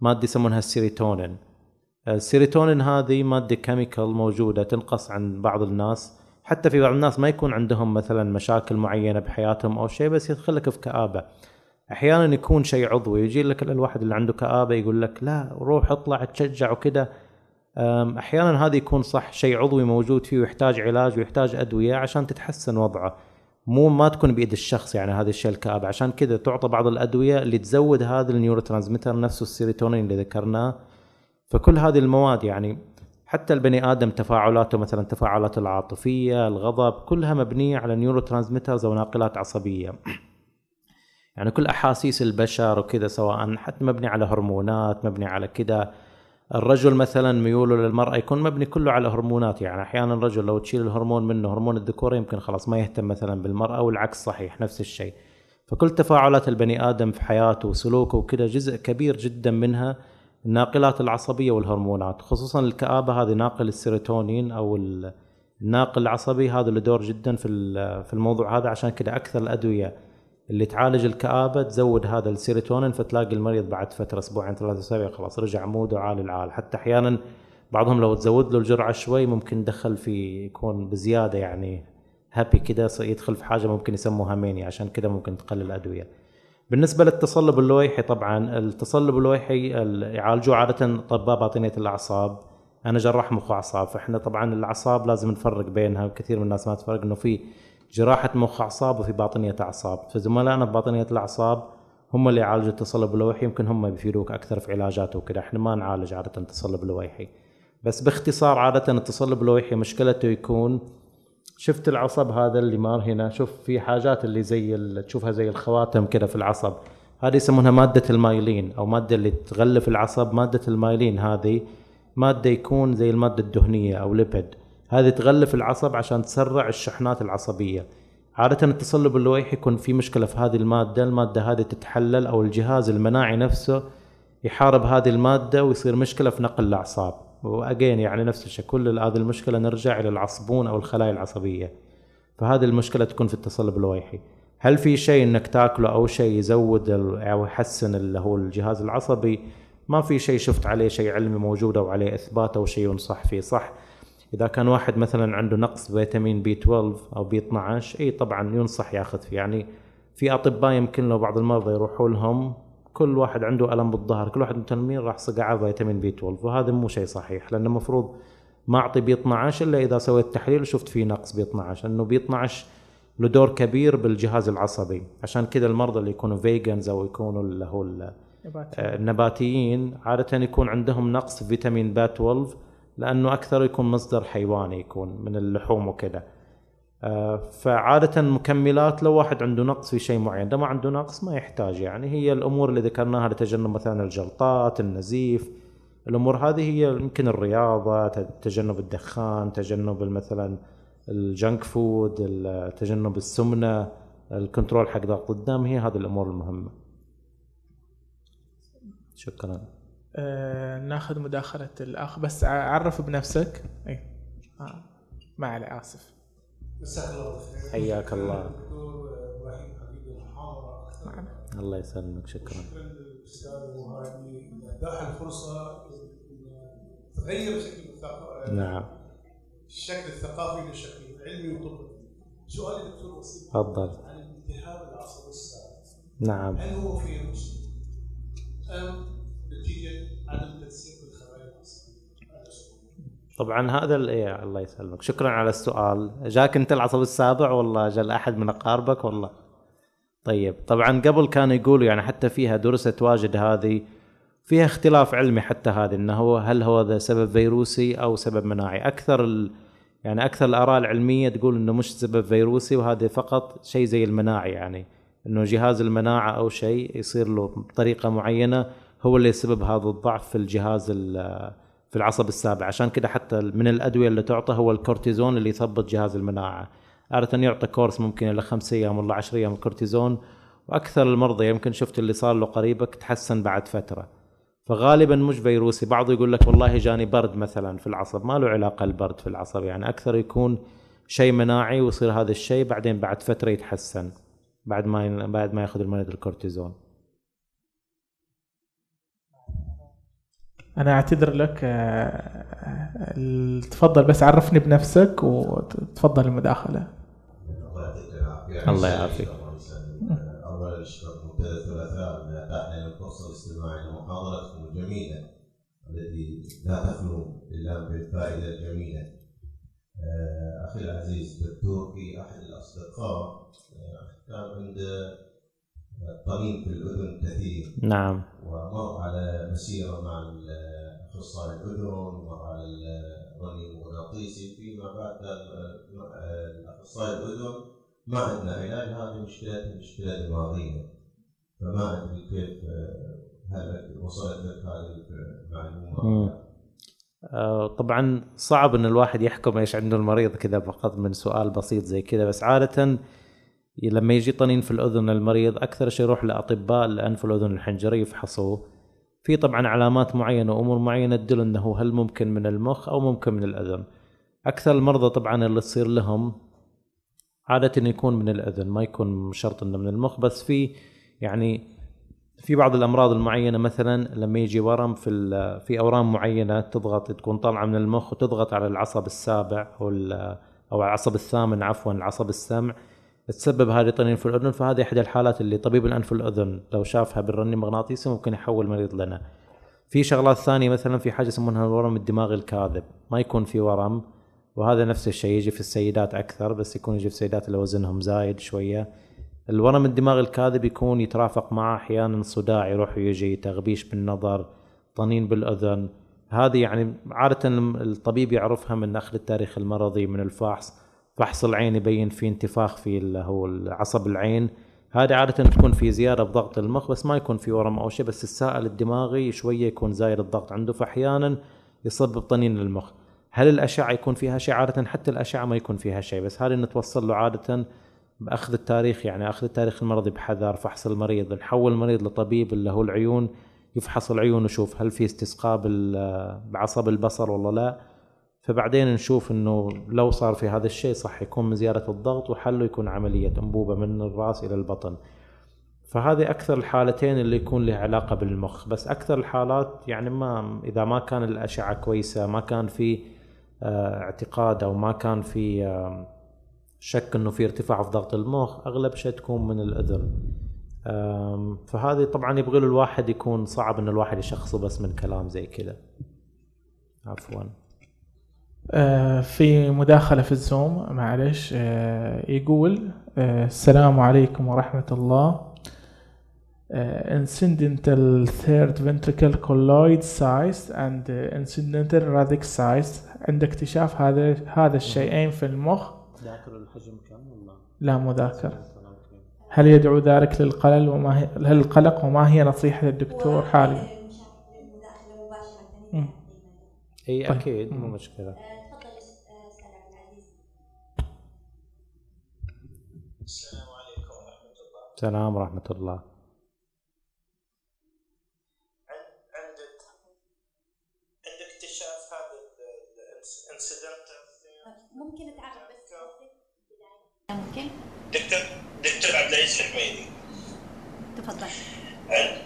مادة يسمونها السيروتونين السيروتونين هذه مادة chemical موجودة تنقص عند بعض الناس. حتى في بعض الناس ما يكون عندهم مثلا مشاكل معينة بحياتهم أو شيء بس يدخلك في كآبة. أحيانا يكون شيء عضوي يجي لك الواحد اللي عنده كآبة يقول لك لا روح اطلع تشجع وكذا أحيانا هذا يكون صح شيء عضوي موجود فيه ويحتاج علاج ويحتاج أدوية عشان تتحسن وضعه. مو ما تكون بايد الشخص يعني هذا الشيء الكآبة. عشان كذا تعطى بعض الأدوية اللي تزود هذا ال neurotransmitter نفسه السيروتونين اللي ذكرناه. فكل هذه المواد يعني حتى البني آدم تفاعلاته مثلا التفاعلات العاطفية الغضب كلها مبنية على neurotransmitters أو ناقلات عصبية. يعني كل أحاسيس البشر وكذا سواء حتى مبني على هرمونات مبني على كذا. الرجل مثلا ميوله للمرأة يكون مبني كله على هرمونات يعني أحيانا الرجل لو تشيل الهرمون منه هرمون الذكورة يمكن خلاص ما يهتم مثلا بالمرأة والعكس صحيح نفس الشيء. فكل تفاعلات البني آدم في حياته وسلوكه وكذا جزء كبير جدا منها الناقلات العصبية والهرمونات خصوصا الكآبة هذه ناقل السيروتونين أو الناقل العصبي هذا له دور جدا في في الموضوع هذا عشان كذا أكثر الأدوية اللي تعالج الكآبة تزود هذا السيروتونين فتلاقي المريض بعد فترة أسبوعين ثلاثة أسابيع خلاص رجع mood ه عالي العال حتى أحيانا بعضهم لو تزود له الجرعة شوي ممكن دخل في يكون بزيادة يعني happy كده يدخل في حاجة ممكن يسموها mania عشان كده ممكن تقلل الأدوية. بالنسبة للتصلب اللويحي طبعا التصلب اللويحي يعالجوه عادة أطباء باطنية الأعصاب. أنا جراح مخ وأعصاب فإحنا طبعا الأعصاب لازم نفرق بينها كثير من الناس ما تفرق إنه في جراحة مخ أعصاب وفي باطنية أعصاب. فزملائنا بباطنية الأعصاب هم اللي يعالجوا التصلب اللويحي يمكن هم بيفيدوك أكثر في علاجاته وكذا إحنا ما نعالج عادة التصلب اللويحي. بس باختصار عادة التصلب اللويحي مشكلته يكون شفت العصب هذا اللي مار هنا؟ شوف في حاجات اللي زي تشوفها زي الخواتم كده في العصب. هذه يسمونها مادة المايلين أو مادة اللي تغلف العصب مادة المايلين هذه مادة يكون زي المادة الدهنية أو ليبيد. هذه تغلف العصب عشان تسرع الشحنات العصبية. عادة التصلب اللويحي يكون في مشكلة في هذه المادة المادة هذه تتحلل أو الجهاز المناعي نفسه يحارب هذه المادة ويصير مشكلة في نقل الأعصاب. وأجين يعني نفس الشيء كل هذه المشكلة نرجع إلى العصبون أو الخلايا العصبية. فهذه المشكلة تكون في التصلب اللويحي هل في شيء إنك تاكله أو شيء يزود أو يحسن اللي هو الجهاز العصبي؟ ما في شيء شفت عليه شيء علمي موجود أو عليه إثبات أو شيء ينصح فيه صح؟ إذا كان واحد مثلا عنده نقص فيتامين بي 12 أو بي 12 إي طبعا ينصح ياخذ فيه. يعني في أطباء يمكن لو بعض المرضى يروحوا لهم كل واحد عنده ألم بالظهر كل واحد متألمين راح صقع فيتامين بي 12 وهذا مو شيء صحيح لأنه المفروض ما أعطي بي 12 إلا إذا سويت تحليل وشفت فيه نقص بي 12 لأنه بي 12 له دور كبير بالجهاز العصبي عشان كذا المرضى اللي يكونوا vegans أو يكونوا اللي هو النباتيين عادة يكون عندهم نقص فيتامين بي 12 لأنه أكثر يكون مصدر حيواني يكون من اللحوم وكذا. آه، فعادة مكملات لو واحد عنده نقص في شيء معين ده ما عنده نقص ما يحتاج يعني. هي الأمور اللي ذكرناها لتجنب مثلا الجلطات النزيف الأمور هذه هي يمكن الرياضة تجنب الدخان تجنب مثلا ال junk food تجنب السمنة ال control حق ضغط الدم هي هذه الأمور المهمة. شكرا. آه ناخذ مداخلة الأخ بس عرف بنفسك. أي آه. ما علي آسف. مساك الله بالخير حياك الله. دكتور إبراهيم حبيبي المحاضره أكثر الله يسلمك شكرا. شكرا للأستاذ وهذه اتاح الفرصة تغير شكل الثقافة نعم. الشكل الثقافي للشكل العلمي والطبي سؤالي دكتور وسيم تفضل. عن الالتهاب العصب السابع نعم. هل هو فيروسي أم نتيجة عدم تنسيق الخلايا العصبيه؟ هذا سؤال. طبعا هذا ال- إيه الله يسلمك. شكرا على السؤال. جاك أنت العصب السابع ولا جا أحد من أقاربك ولا؟ طيب طبعا قبل كانوا يقولوا يعني حتى فيها درست واجد هذه فيها اختلاف علمي حتى هذه إنه هو هل هو ذا سبب فيروسي أو سبب مناعي. أكثر ال يعني أكثر الآراء العلمية تقول إنه مش سبب فيروسي وهذا فقط شيء زي المناعي يعني إنه جهاز المناعة أو شيء يصير له بطريقه معينة هو اللي يسبب هذا الضعف في الجهاز ال- في العصب السابع. عشان كده حتى من الأدوية اللي تعطى هو الكورتيزون اللي يثبط جهاز المناعة. عادة يعطى course ممكن إلى خمس أيام ولا 10 أيام الكورتيزون. وأكثر المرضى يمكن شفت اللي صار له قريبك تحسن بعد فترة. فغالبا مش فيروسي. بعض يقول لك والله جاني برد مثلا في العصب. ما له علاقة البرد في العصب. يعني أكثر يكون شيء مناعي ويصير هذا الشيء بعدين بعد فترة يتحسن. بعد ما بعد ما ياخذ المريض الكورتيزون. أنا أعتذر لك آه، ال- تفضل بس عرفني بنفسك وتفضل المداخلة الله يعطيك العافيه الله يعافيك. اولا اشكر منتدى الثلاثاء ان اتاح لنا الفرصه الاستماع إلى محاضرتكم الجميله التي لا تخلو الا بالفائده الجميله. آه، أخي العزيز دكتور في أحد الأصدقاء آه، كان عنده طنين في الأذن كثير نعم ومر على مسيرة مع اخصائي الأذن ومر على الرنين المغناطيسي. فيما بعد قال الأخصائي الأذن ما عندنا علاج هذه مشكله مشكلة دماغية. فما أدري كيف آه، هل وصلت لك هذه المعلومة. آه، طبعا صعب إن الواحد يحكم إيش عنده المريض كذا فقط من سؤال بسيط زي كذا بس عادة لما يجي طنين في الأذن المريض أكثر شيء يروح لأطباء الانف والاذن الحنجريه يفحصوه. في طبعا علامات معينة وأمور معينة تدل إنه هل ممكن من المخ أو ممكن من الأذن. أكثر المرضى طبعا اللي تصير لهم عادة يكون من الأذن ما يكون شرط إنه من المخ بس في يعني في بعض الأمراض المعينة مثلا لما يجي ورم في في أورام معينة تضغط تكون طالعة من المخ وتضغط على العصب السابع أو أو العصب الثامن عفوا العصب السمع. تسبب هذه طنين في الأذن فهذه إحدى الحالات اللي طبيب الانف والاذن لو شافها بالرنين المغناطيسي ممكن يحول المريض لنا. في شغلات ثانية مثلا في حاجة يسمونها الورم الدماغي الكاذب. ما يكون في ورم وهذا نفس الشيء يجي في السيدات أكثر بس يكون يجي في السيدات اللي وزنهم زايد شوية. الورم الدماغي الكاذب يكون يترافق معه أحيانا صداع يروح ويجي تغبيش بالنظر طنين بالأذن. هذه يعني عادة الطبيب يعرفها من أخذ التاريخ المرضي من الفحص. فحص العين يبين في انتفاخ في اللي هو العصب العين. هذه عادة تكون في زيادة بضغط المخ بس ما يكون في ورم أو شيء بس السائل الدماغي شوية يكون زايد الضغط عنده فأحيانا يسبب طنين للمخ. هل الأشعة يكون فيها شيء؟ عادة حتى الأشعة ما يكون فيها شيء بس هذه نتوصل له عادة بأخذ التاريخ. يعني أخذ التاريخ المرضي بحذر فحص المريض نحول المريض لطبيب اللي هو العيون يفحص العيون ويشوف هل في استسقاء بعصب البصر ولا لا. فبعدين نشوف إنه لو صار في هذا الشيء صح يكون من زياده الضغط وحله يكون عملية أنبوبة من الرأس إلى البطن. فهذه أكثر الحالتين اللي يكون لها علاقة بالمخ. بس أكثر الحالات يعني ما إذا ما كان الأشعة كويسة ما كان في آه، اعتقاد أو ما كان في آه، شك إنه في ارتفاع في ضغط المخ أغلب شيء تكون من الأذن. فهذه طبعا يبغى له الواحد يكون صعب إن الواحد يشخصه بس من كلام زي كذا. عفوا. في مداخلة في الزوم معلش آه، يقول آه، السلام عليكم ورحمة الله آه، incidental third ventricle colloid size and incidental radic size عند اكتشاف هذا هذا الشيئين في المخ ذاكر الحجم كم ولا؟ لا مو ذاكر هل يدعو ذلك للقلق وما هي للقلق وما هي نصيحة الدكتور حاليا؟ المداخلة مباشرة مم. إي طيب. أكيد مو مم. السلام عليكم ورحمة الله. السلام ورحمة الله. عند عند عند اكتشاف هذا ال incident؟ ممكن تعرف بس؟ ممكن. دكتور دكتور عبد العزيز الحميدي تفضل. عند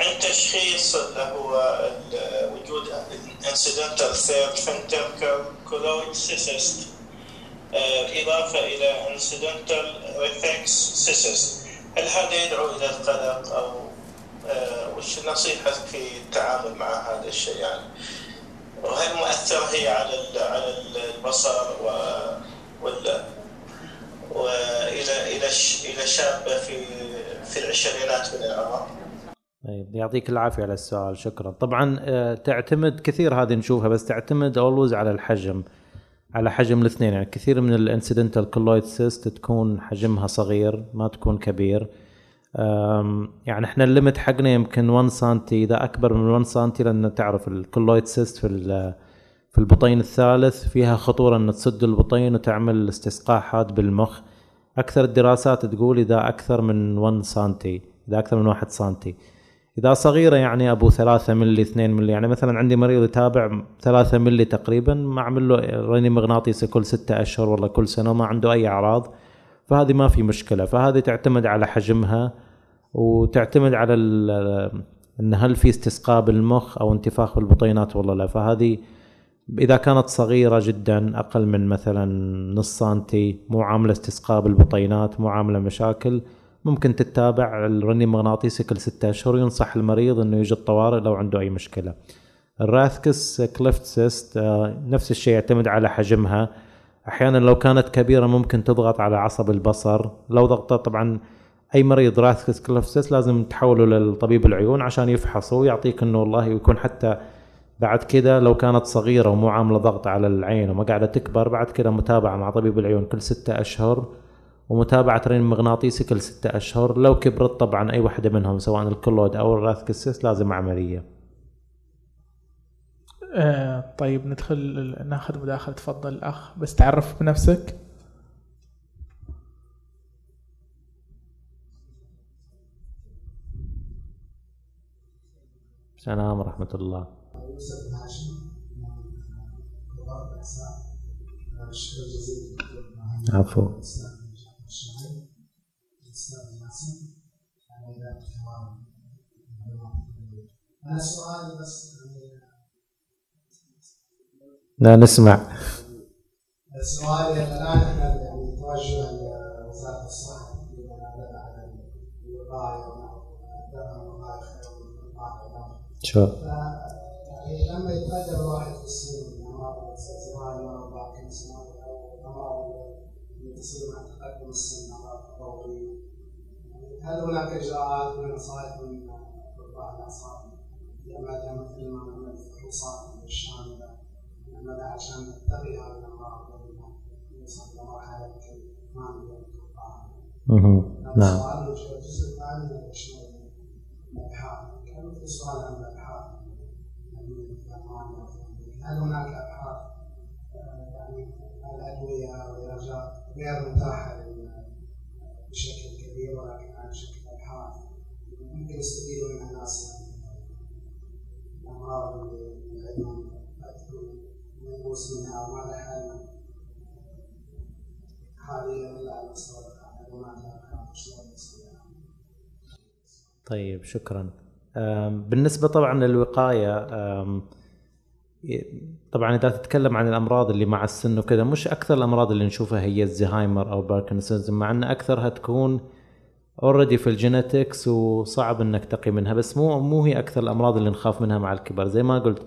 عند تشخيص اللي هو ال- وجود incidental third ventricle colloid cyst إضافة إلى incidental Rathke's cyst هل هذا يدعو إلى القلق أو آه، وش نصيحتك في التعامل مع هذا الشيء؟ يعني وهل مؤثرة هي على على البصر و ولا والى إلى إلى شابة في في العشرينات من العمر؟ طيب يعطيك العافية على السؤال شكرا. طبعا آه، تعتمد كثير هذه نشوفها بس تعتمد always على الحجم. على حجم الاثنين يعني كثير من ال incidental colloid cyst تكون حجمها صغير ما تكون كبير. يعني إحنا ال limit حقنا يمكن 1 سنتي إذا أكبر من 1 سنتي لأن تعرف ال colloid cyst في في البطين الثالث فيها خطورة ان تسد البطين وتعمل استسقاء حاد بالمخ. أكثر الدراسات تقول إذا أكثر من 1 سنتي إذا أكثر من 1 سنتي. إذا صغيرة يعني أبو 3 ملي 2 ملي يعني مثلا عندي مريض يتابع 3 ملي تقريبا ما أعمل له رنين مغناطيسي كل 6 أشهر ولا كل سنة وما عنده أي أعراض. فهذه ما في مشكلة. فهذه تعتمد على حجمها وتعتمد على إن هل في استسقاء بالمخ أو انتفاخ بالبطينات ولا لا. فهذه إذا كانت صغيرة جدا أقل من مثلا نص سنتي مو عاملة استسقاء بالبطينات مو عاملة مشاكل ممكن تتابع الرنين المغناطيسي كل ستة أشهر ينصح المريض إنه يجي الطوارئ لو عنده أي مشكلة. ال Rathke's cleft cyst آه، نفس الشيء يعتمد على حجمها. أحيانا لو كانت كبيرة ممكن تضغط على عصب البصر. لو ضغطت طبعا أي مريض Rathke's cleft cyst لازم تحوله للطبيب العيون عشان يفحصه ويعطيك إنه والله يكون حتى بعد كده لو كانت صغيرة ومو عاملة ضغط على العين وما قاعدة تكبر بعد كده متابعة مع طبيب العيون كل ستة أشهر. ومتابعة رنين مغناطيسي كل ستة أشهر. لو كبرت طبعا أي واحدة منهم سواء ال colloid أو ال Rathke's لازم عملية. آه طيب ندخل ناخذ مداخلة. تفضل الأخ بس تعرف بنفسك. السلام ورحمة الله. يوسف هاشم من قضاء أنا سؤالي بس. لا نسمع. سؤالي الآن إحنا يعني توجه بما يدل على الوقاية شو؟ يعني لما يتقدم الواحد في السن من امراض الزهايمر وباركنسون أو الامراض اللي تصير مع تقدم السن امراض الضوئيه هل هناك إجراءات ونصائح من اطباء الأعصاب؟ يعملها مثل ما نعمل فحوصات شامله نعملها عشان نتقي هذه الامراض قبل ما نوصل إلى مرحله ما. هذا نعم. سؤال والجزء الثاني يشمل الأبحاث. كان في سؤال عن الأبحاث؟ هل هناك أبحاث؟ يعني الأدوية والعلاجات غير متاحة بشكل كبير ولكن على شكل أبحاث. ممكن يستفيدوا طيب شكرا. أم، بالنسبة طبعا ي- طبعا إذا تتكلم عن الأمراض اللي مع السن وكذا مش أكثر الأمراض اللي نشوفها هي الزهايمر أو باركنسونز مع أن أكثرها تكون already في ال genetics وصعب إنك تقي منها بس مو مو هي أكثر الأمراض اللي نخاف منها مع الكبر زي ما قلت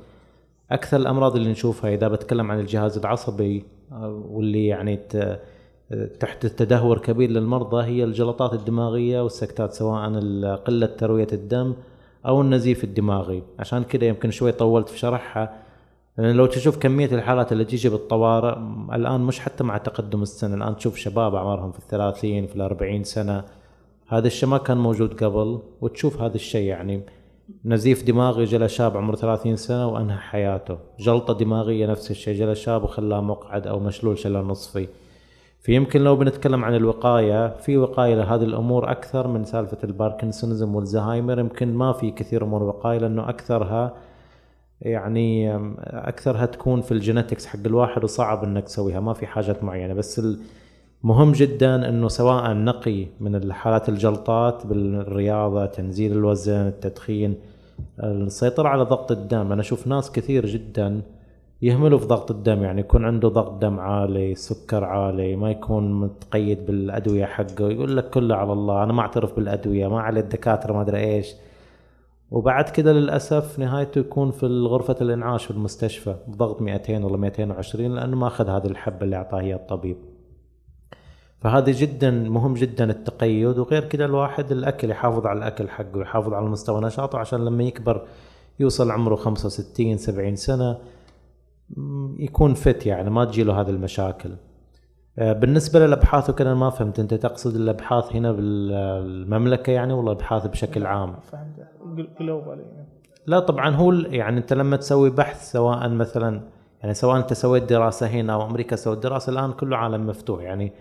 أكثر الأمراض اللي نشوفها إذا بتكلم عن الجهاز العصبي آه، واللي يعني تحدث تدهور كبير للمرضى هي الجلطات الدماغية والسكتات سواء قلة تروية الدم أو النزيف الدماغي. عشان كذا يمكن شوي طولت في شرحها. يعني لو تشوف كمية الحالات اللي تيجي بالطوارئ الآن مش حتى مع تقدم السن الآن تشوف شباب أعمارهم في الثلاثين في الأربعين سنة. هذا الشيء ما كان موجود قبل وتشوف هذا الشيء يعني. نزيف دماغي جا لشاب عمره 30 سنة وأنهى حياته. جلطة دماغية نفس الشيء جا لشاب وخلاه مقعد أو مشلول شلل نصفي. فيمكن لو بنتكلم عن الوقاية في وقاية لهذه الأمور أكثر من سالفة ال parkinsonism والزهايمر. يمكن ما في كثير امور وقايه لأنه أكثرها يعني أكثرها تكون في ال genetics حق الواحد وصعب إنك تسويها ما في حاجات معينة. بس المهم جدا إنه سواء نقي من الحالات الجلطات بالرياضة تنزيل الوزن التدخين السيطرة على ضغط الدم. أنا أشوف ناس كثير جدا يهملوا في ضغط الدم يعني يكون عنده ضغط دم عالي سكر عالي ما يكون متقيد بالأدوية حقه يقول لك كله على الله أنا ما أعترف بالأدوية ما على الدكاترة ما أدري إيش. وبعد كده للأسف نهايته يكون في غرفة الإنعاش في المستشفى بضغط 200 ولا 220 لأنه ما أخذ هذه الحبة اللي اعطاها هي الطبيب. فهذا جدا مهم جدا التقيد وغير كده الواحد الأكل يحافظ على الأكل حقه يحافظ على مستوى نشاطه عشان لما يكبر يوصل عمره 65 70 سنة يكون فت يعني ما تجيله هذه المشاكل. آه، بالنسبة للأبحاث وكذا ما فهمت. أنت تقصد الأبحاث هنا بالمملكة يعني ولا ابحاث بشكل عام؟ فهمت. جلوبال لا طبعا هو يعني أنت لما تسوي بحث سواء مثلا يعني سواء أنت سويت دراسة هنا أو أمريكا سوت دراسة الآن كله عالم مفتوح. يعني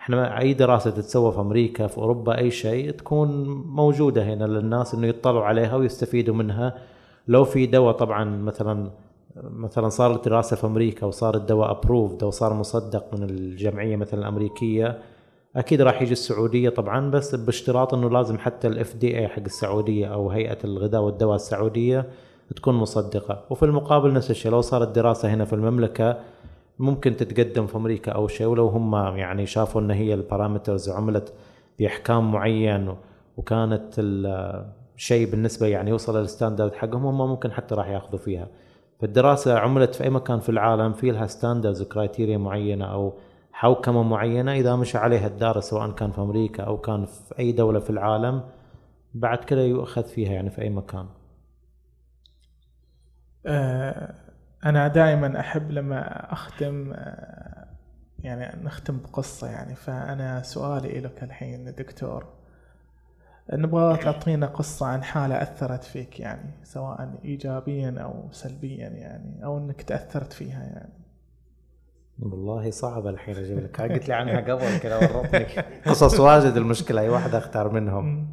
إحنا أي دراسة تتسوى في أمريكا في أوروبا أي شيء تكون موجودة هنا للناس إنه يطلعوا عليها ويستفيدوا منها. لو في دواء طبعا مثلا مثلا صارت دراسه في أمريكا وصار الدواء approved أو صار مصدق من الجمعية مثلا الأمريكية أكيد راح يجي السعودية طبعا بس باشتراط إنه لازم حتى ال FDA حق السعودية أو هيئة الغذاء والدواء السعودية تكون مصدقة. وفي المقابل نفس الشيء لو صارت دراسة هنا في المملكة ممكن تتقدم في أمريكا أو شيء ولو هم يعني شافوا إن هي ال parameters عملت بأحكام معين وكانت الشيء بالنسبة يعني يوصل لل standard حقهم هم ممكن حتى راح ياخذوا فيها. فالدراسة عملت في أي مكان في العالم في لها standards و criteria معينة أو حوكمة معينة إذا مشى عليها الدارس سواء كان في أمريكا أو كان في أي دولة في العالم بعد كده يؤخذ فيها يعني في أي مكان. آه، أنا دائما أحب لما أختم آه، يعني نختم بقصة يعني فأنا سؤالي لك الحين دكتور. نبغى تعطينا قصة عن حالة أثرت فيك يعني سواء إيجابيا أو سلبيا يعني أو أنك تأثرت فيها يعني. والله صعب الحين أجيب لك. قلت لي عنها قبل كذا ورطني. قصص واجد المشكلة أي واحد أختار منهم.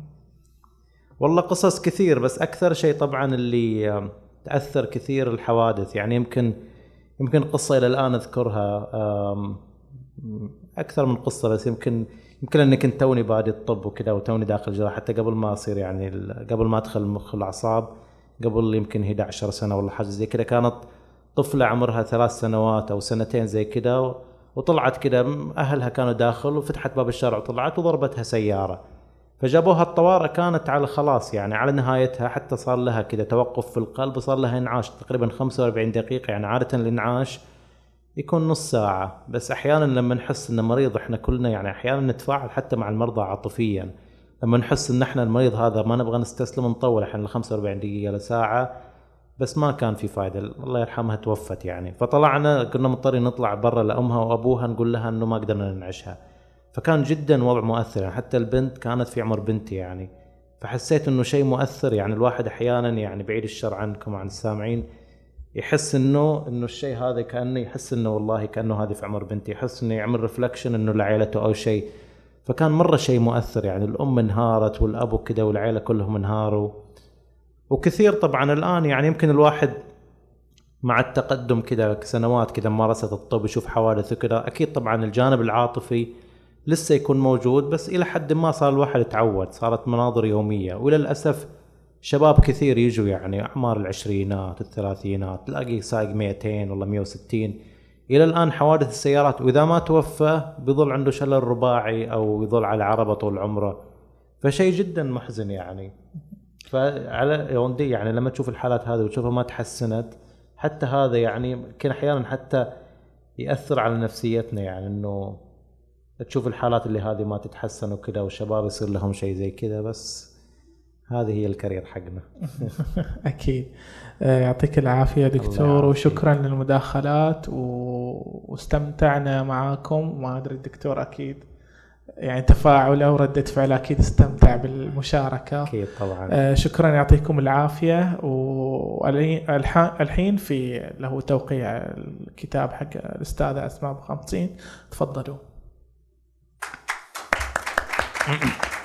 والله قصص كثير بس أكثر شيء طبعا اللي تأثر كثير الحوادث. يعني يمكن يمكن قصة إلى الآن أذكرها أكثر من قصة بس يمكن يمكن اني كنت توني بادي الطب وكذا وتوني داخل جراحه حتى قبل ما أصير يعني قبل ما أدخل مخ الأعصاب قبل يمكن 11 سنة ولا حاجة زي كذا كانت طفلة عمرها ثلاث سنوات أو سنتين زي كذا وطلعت كذا أهلها كانوا داخل وفتحت باب الشارع وطلعت وضربتها سيارة. فجابوها الطوارئ كانت على خلاص يعني على نهايتها حتى صار لها كذا توقف في القلب وصار لها إنعاش تقريبا 45 دقيقة يعني عادة الانعاش يكون نص ساعة. بس أحيانا لما نحس إن مريض إحنا كلنا يعني أحيانا نتفاعل حتى مع المرضى عاطفيا. لما نحس إن إحنا المريض هذا ما نبغى نستسلم نطول ل 45 دقيقة لساعة بس ما كان في فايدة. الله يرحمها توفت يعني. فطلعنا كنا مضطرين نطلع برا لأمها وأبوها نقول لها إنه ما قدرنا ننعشها. فكان جدا وضع مؤثر يعني. حتى البنت كانت في عمر بنتي يعني. فحسيت إنه شيء مؤثر يعني. الواحد أحيانا يعني بعيد الشر عنكم وعن السامعين يحس إنه إنه الشيء هذا كأنه يحس إنه والله كأنه هذه في عمر بنتي يحس إنه يعمل ريفلكشن إنه لعائلته أو شيء. فكان مرة شيء مؤثر يعني الأم انهارت والأب وكذا والعيلة كلهم انهاروا. وكثير طبعا الآن يعني يمكن الواحد مع التقدم كذا سنوات كذا ممارسة الطب يشوف حوادث وكذا أكيد طبعا الجانب العاطفي لسه يكون موجود بس إلى حد ما صار الواحد يتعود صارت مناظر يومية. وللاسف شباب كثير يجوا يعني أعمار العشرينات الثلاثينات تلاقي سايق 200 ولا 160 إلى الآن حوادث السيارات وإذا ما توفى بيظل عنده شلل رباعي أو يظل على عربة طول عمره. فشيء جدا محزن يعني. فعلى يوندي يعني لما تشوف الحالات هذه وتشوفها ما تحسنت حتى هذا يعني يمكن أحيانا حتى يأثر على نفسيتنا يعني إنه تشوف الحالات اللي هذه ما تتحسن وكذا والشباب يصير لهم شيء زي كذا بس. هذه هي الكارير حقنا. أكيد. آه، يعطيك العافية دكتور. وشكرا للمداخلات و... واستمتعنا معاكم. ما أدري الدكتور أكيد يعني تفاعله وردة فعله أكيد استمتع بالمشاركة. أكيد طبعا. آه، شكرا يعطيكم العافية. والحين في له توقيع الكتاب حق الاستاذه أسماء أبو 50 تفضلوا.